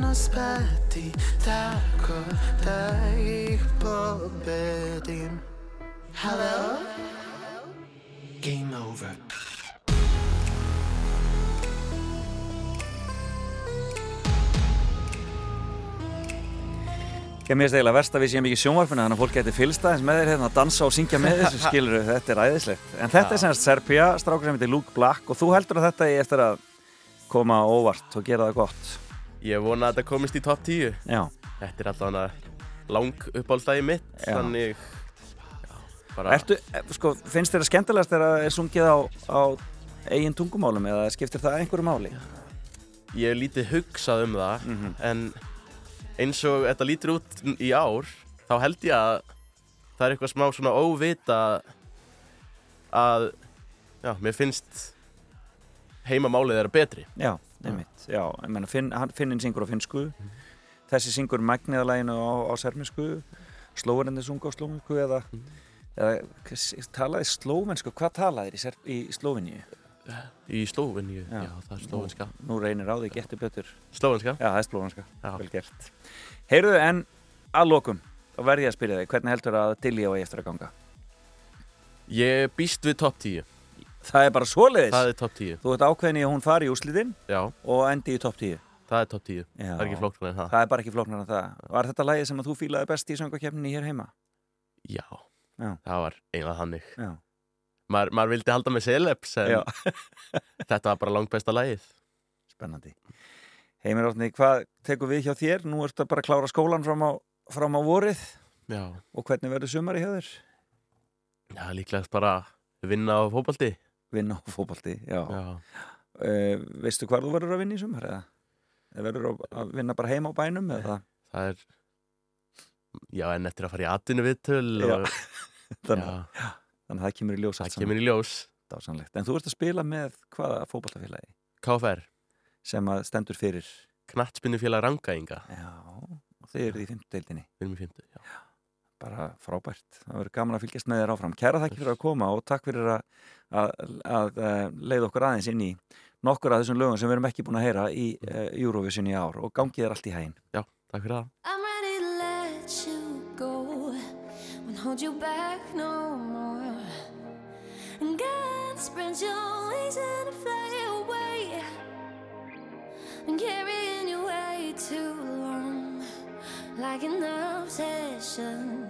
večno spati Tako da ih pobedim Hello? Game over Ég mér stegla verst að við séum ekki í sjónvarpinu þannig að fólk geti fylgst aðeins með þér hérna að dansa og syngja með þessu skilur þetta er æðislegt. En þetta er semst Serbia, strákur sem heitir Luke Black og þú heldur að þetta er eftir að koma á óvart og gera það gott. Ég vona að þetta komist í topp 10 Já, Þetta er alltaf lang uppáhaldstæði mitt Já. Þannig já, bara, Ertu, eh, sko, finnst þér það skemmtilegast þegar það er sungið á, á eigin tungumálum eða skiptir það einhverju máli? Ég hef lítið hugsað um það Mhm. en eins og þetta lítur út í ár þá held ég að það er eitthvað smá svona óvita að já, mér finnst heimamálið þeirra betri Já, einmitt, já, ég menna finn, hann- Finnin syngur á finnsku. Þessi syngur magniðalæginu á, á sermisku slóverindi sungu á slóvensku eða, eða k- talaði slóvensku, hvað talaði þér í, í Slóveníu? Í Slóveníu, já, það er slóvenska. Nú, nú reynir á því getur betur. Slóvenska? Já, það er slóvenska, vel gert. Heyrðu, en að lokum þá verð ég að spyrja þig, hvernig heldur að Dilli á eftir að ganga? Ég býst við topp 10 Það er bara svoleiðis? Það er topp 10 Þú ert ákveðin í að hún fari í úslitin Já og endi í topp 10 Það er topp 10, Já. það er ekki flóknar en það Það er bara ekki flóknar en það Var þetta lagið sem að þú fílaði best í söngakefninni hér heima? Já, Já. það var eiginlega þannig Já. Maður, maður vildi halda með celebs en þetta var bara langt besta lagið Spennandi Heimir Átni, hvað tekur við hjá þér? Nú ertu bara að klára skólan fram á, fram á vorið Já, og hvernig verður sumari hjá þér? já líklegast bara vinna á fótbalti Vinna á Já. Uh, Veistu hvað þú verður að vinna í sumar? Eða? Eða verður að- vinna bara heima á bænum? Eða? Það er Já, en eftir að fara í atvinnu viðtöl og... Þannig, þannig að það kemur í ljós Það kemur í ljós. En þú ert að spila með hvaða fótballtafélagi? KFR Sem að stendur fyrir Knattspinnufélag Rangainga Já, og þið eruð í fimmdeildinni Við erum í já bara frábært. Það verður gaman að fylgjast með þér áfram. Kæra þakki fyrir að koma og takk fyrir að, að, að, að leiða okkur aðeins inn í nokkur af þessum lögum sem við erum ekki búin að heyra í uh, Eurovision í ár og gangið er allt í hæginn. Já, takk fyrir það. I'm ready to let you go. Won't hold you back no more. And God spread your wings and fly away. And carrying you way too long, like an obsession.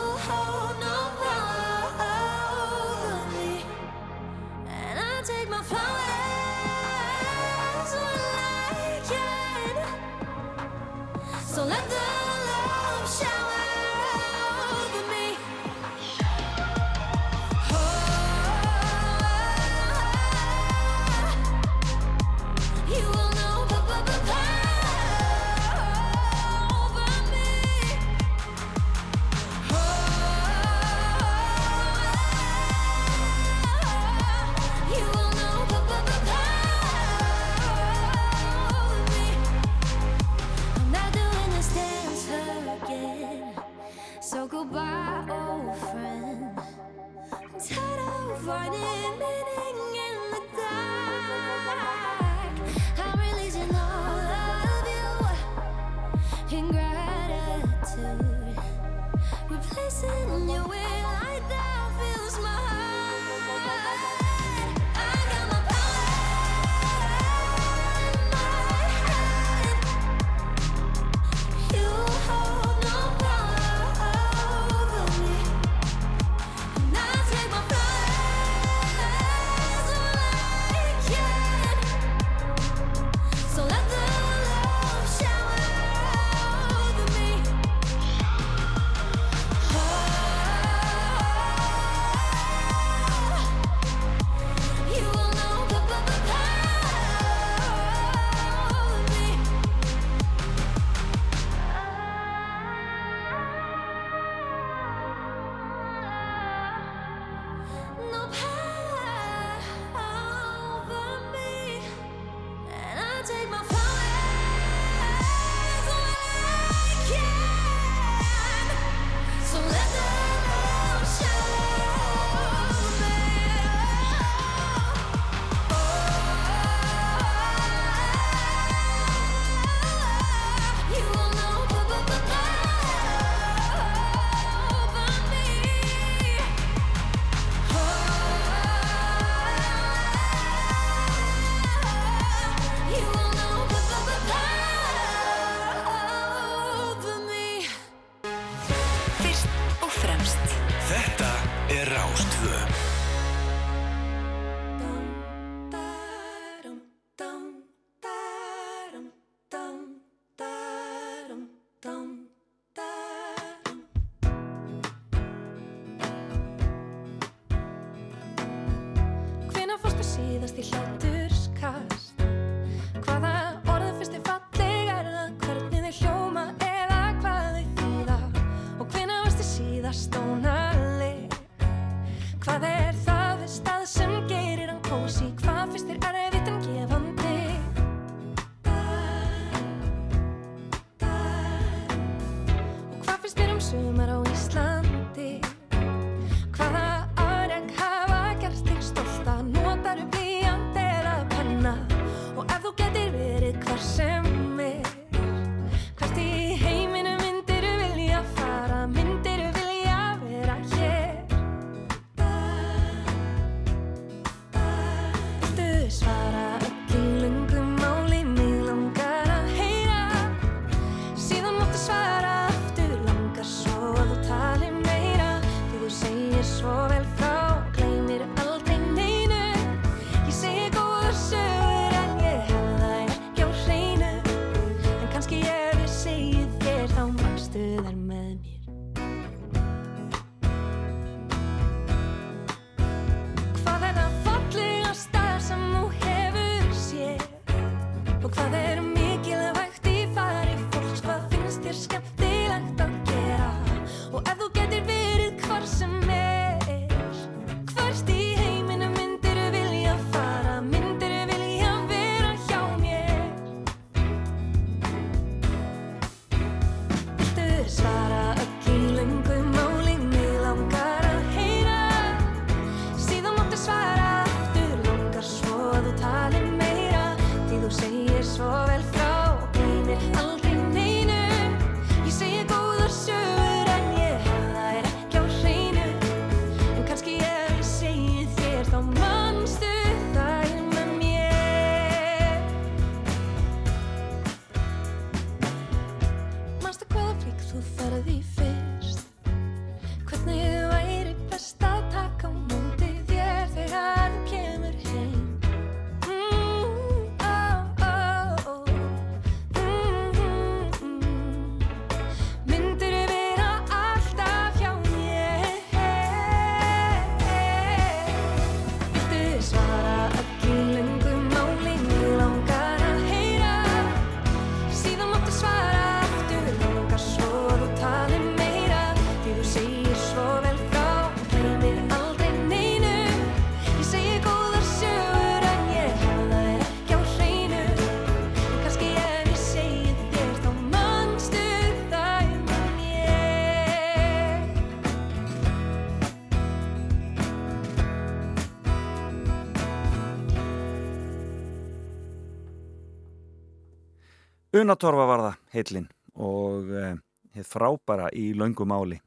Unatorfa var það heitlinn og eh, hitt frábara í laungum áli.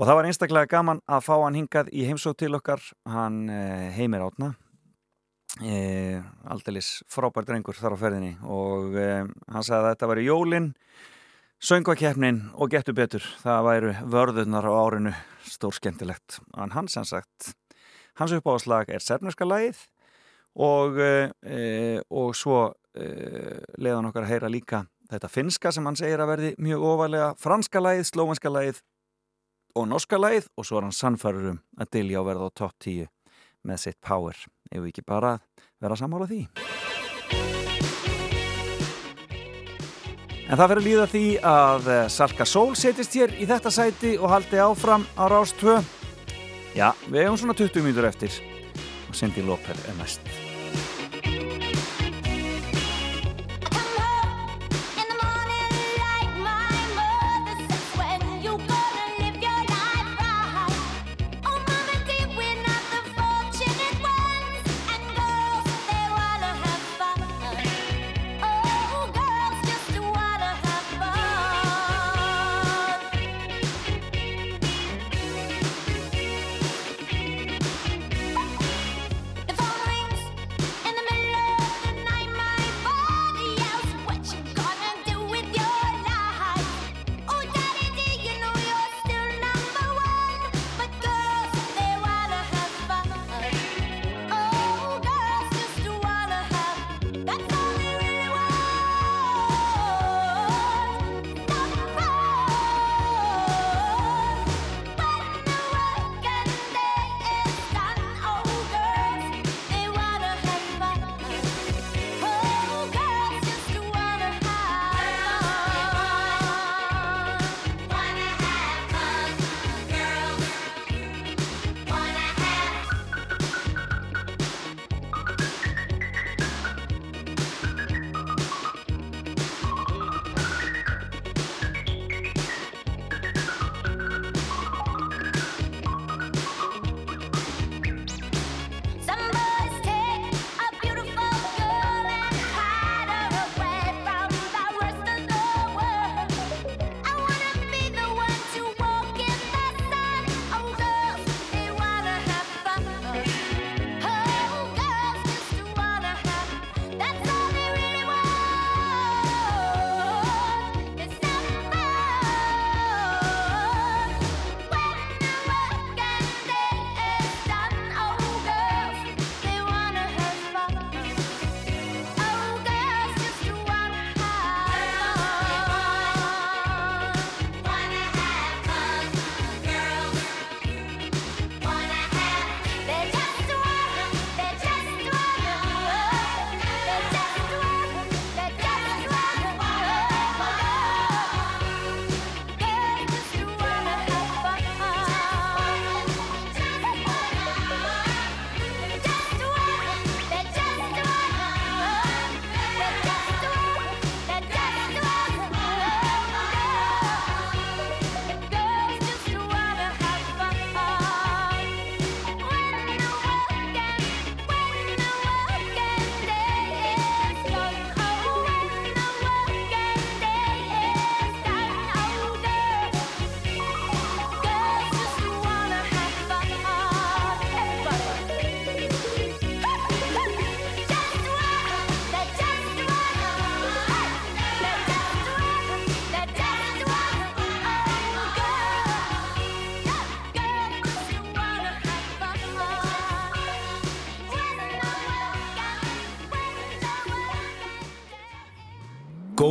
Og það var einstaklega gaman að fá hann hingað í heimsók til okkar, hann eh, heimir átna, e, eh, aldelis frábær drengur þar á ferðinni og e, hann sagði að þetta var í jólinn, söngvakefnin og getur betur, það væru vörðunar á árinu, stór skemmtilegt. En hann sem sagt, hans uppáðslag er sernurska lagið og, e, og svo Eh, leiðan okkar að heyra líka þetta finska sem hann segir að verði mjög ofalega franska lagið, slómanska lagið og norska lagið og svo er hann sannfærurum að dilja og verða á topp 10 með sitt power. Ef við ekki bara vera að samála því? En það fyrir líða því að eh, Salka Sól setist hér í þetta sæti og haldi áfram á Rást 2 Já, við hefum svona 20 mínutur eftir og Cindy Lóper er næst.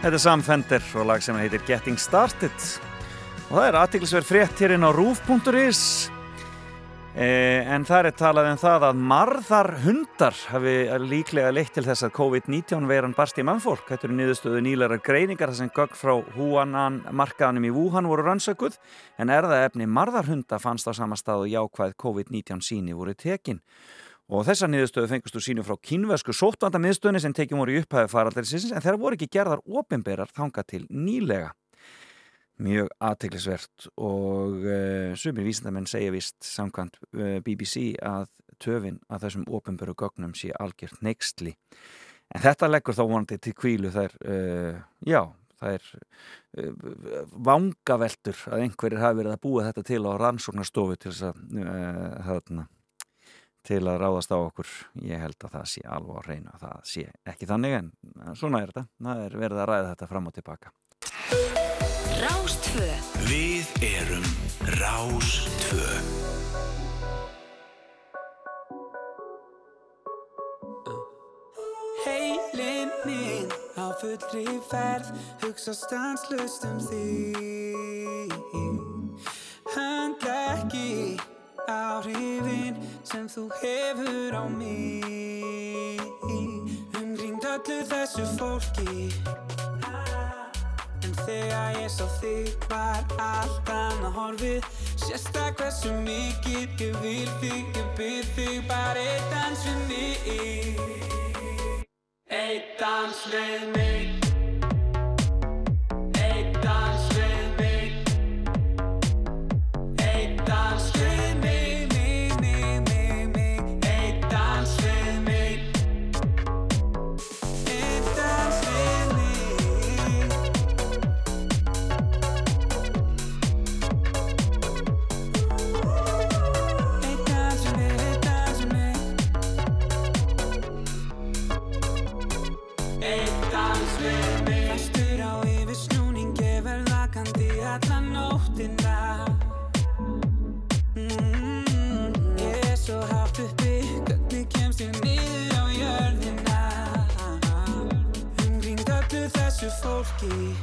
Þetta er Sam Fender og lag sem heitir Getting Started og það er aðtiklisverð frétt hér inn á roof.is eh, en það er talað um það að marðar hundar hafi líklega leitt til þess að COVID-19 veiran barst í mannfólk. Þetta eru niðurstöðu nýlegar greiningar þar sem gögg frá Húanan markaðanum í Wuhan voru rannsökuð en erðaefni marðarhunda fannst á sama stað og jákvæð COVID-19 síni voru tekin. Og þessar niðurstöðu fengust úr sínum frá kínversku sóttvandamiðstöðinni sem tekjum voru í upphæðu faraldarisins en þeir voru ekki gerðar opinberar þanga til nýlega. Mjög aðteglisvert og uh, sumir vísindamenn segja vist samkvæmt uh, BBC að töfin að þessum opinberu gögnum sé algjört neykstli. En þetta leggur þá vonandi til kvílu þær, uh, já, þær vangaveltur að einhverjir hafi verið að búa þetta til á rannsóknarstofu til þess að þarna til að ráðast á okkur. Ég held að það sé alveg á reynu að það sé ekki þannig en svona er þetta. Það er verið að ræða þetta fram og tilbaka. Rástfö Við erum Rástvö Heilin minn á fullri ferð hugsa stanslust um þig. Höndla ekki áhrifin sem þú hefur á mig. Umringt öllu þessu fólki. En þegar ég sá þig var allt annað horfið. Sérsta hversu mikið ég vil þig, ég byrð þig bara eitt dans við mig. Eitt dans við mig fólki.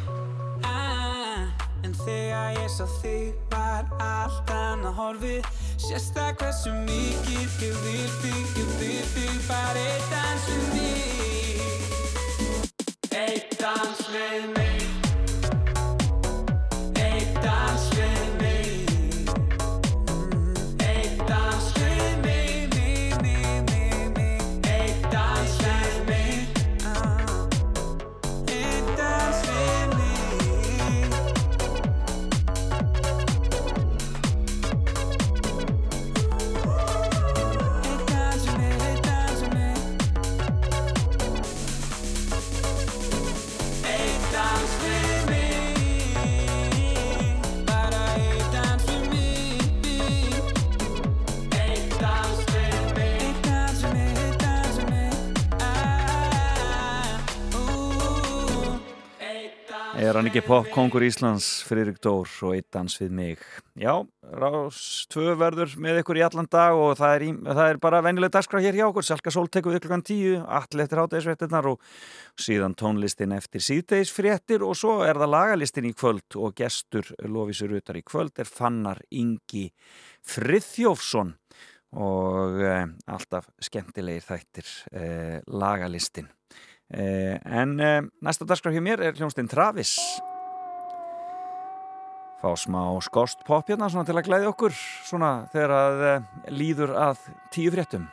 Ah, En þegar ég sá þig var allt annað horfið. Sérst það hversu mikið ég vil þig, ég vil þig Bara eitt dans við mig. Eitt dans við mig Er hann ekki popkongur Íslands, Friðrik Dór og eitt dans við mig? Já, Rás 2 verður með ykkur í allan dag og það er, í, það er bara venjuleg dagskrá hér hjá okkur. Selka Sól tekur við klukkan 10, allir eftir hátegisfréttinnar og síðan tónlistin eftir síðdegisfréttir og svo er það lagalistin í kvöld og gestur Lofísur Rutar í kvöld er Fannar Ingi Friðjófsson og e, alltaf skemmtilegir þættir e, lagalistin. E, en e, næsta dagskrá hjá mér er hljónstinn Travis. Fá smá skost pop hérna til að glæði okkur svona þegar að e, líður að tíu fréttum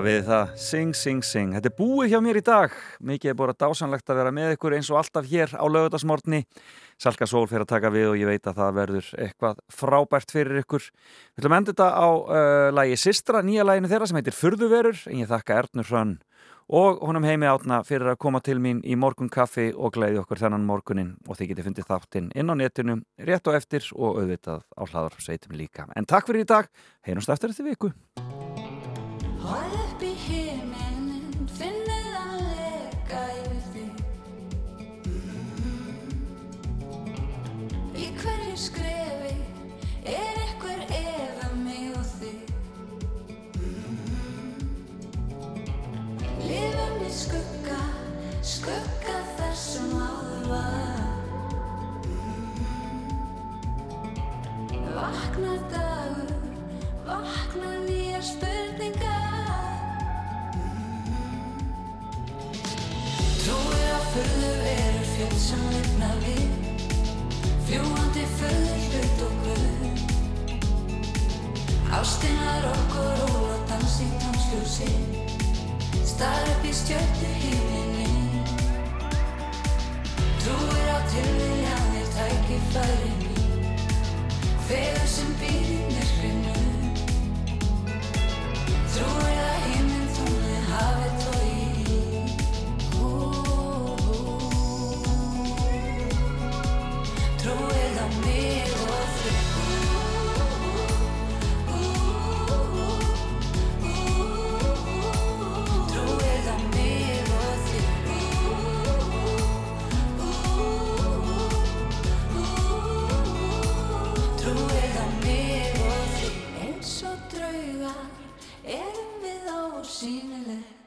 hafið það, sing, sing, sing. Þetta er búið hjá mér í dag. Mikið er bara dásanlegt að vera með ykkur eins og alltaf hér á lögutasmortni. Salka Sól fyrir að taka við og ég veit að það verður eitthvað frábært fyrir ykkur. Við ætlum að enda þetta á uh, lagi Sistra, nýja laginu þeirra sem heitir Furðuverur. En ég þakka Ernur Hrönn og honum heimi átna fyrir að koma til mín í morgun kaffi og gleiði okkur þennan morgunin og þið getið fundið þáttinn inn á netinu rétt og eftir og auðvitað á hlaðar Hóð upp í himinin, finnið hann leka yfir þig Í hverju skrefi er einhver eða mig og þig? Lifum í skugga, skugga þess sem áður var? Vakna dagur, vakna nýjar spurningar Trúið á furðu verur fjöld sem lifna við. Fljúandi furðu hlut og guð. Ástinnar okkur og að dansa í tónsljósi Star upp í stjörnu híminni Trúið á tilviljanir tækifæri mín. Feður sem býr í myrkrinu. Trúið að himinn tónið hafi erum við á og sínileg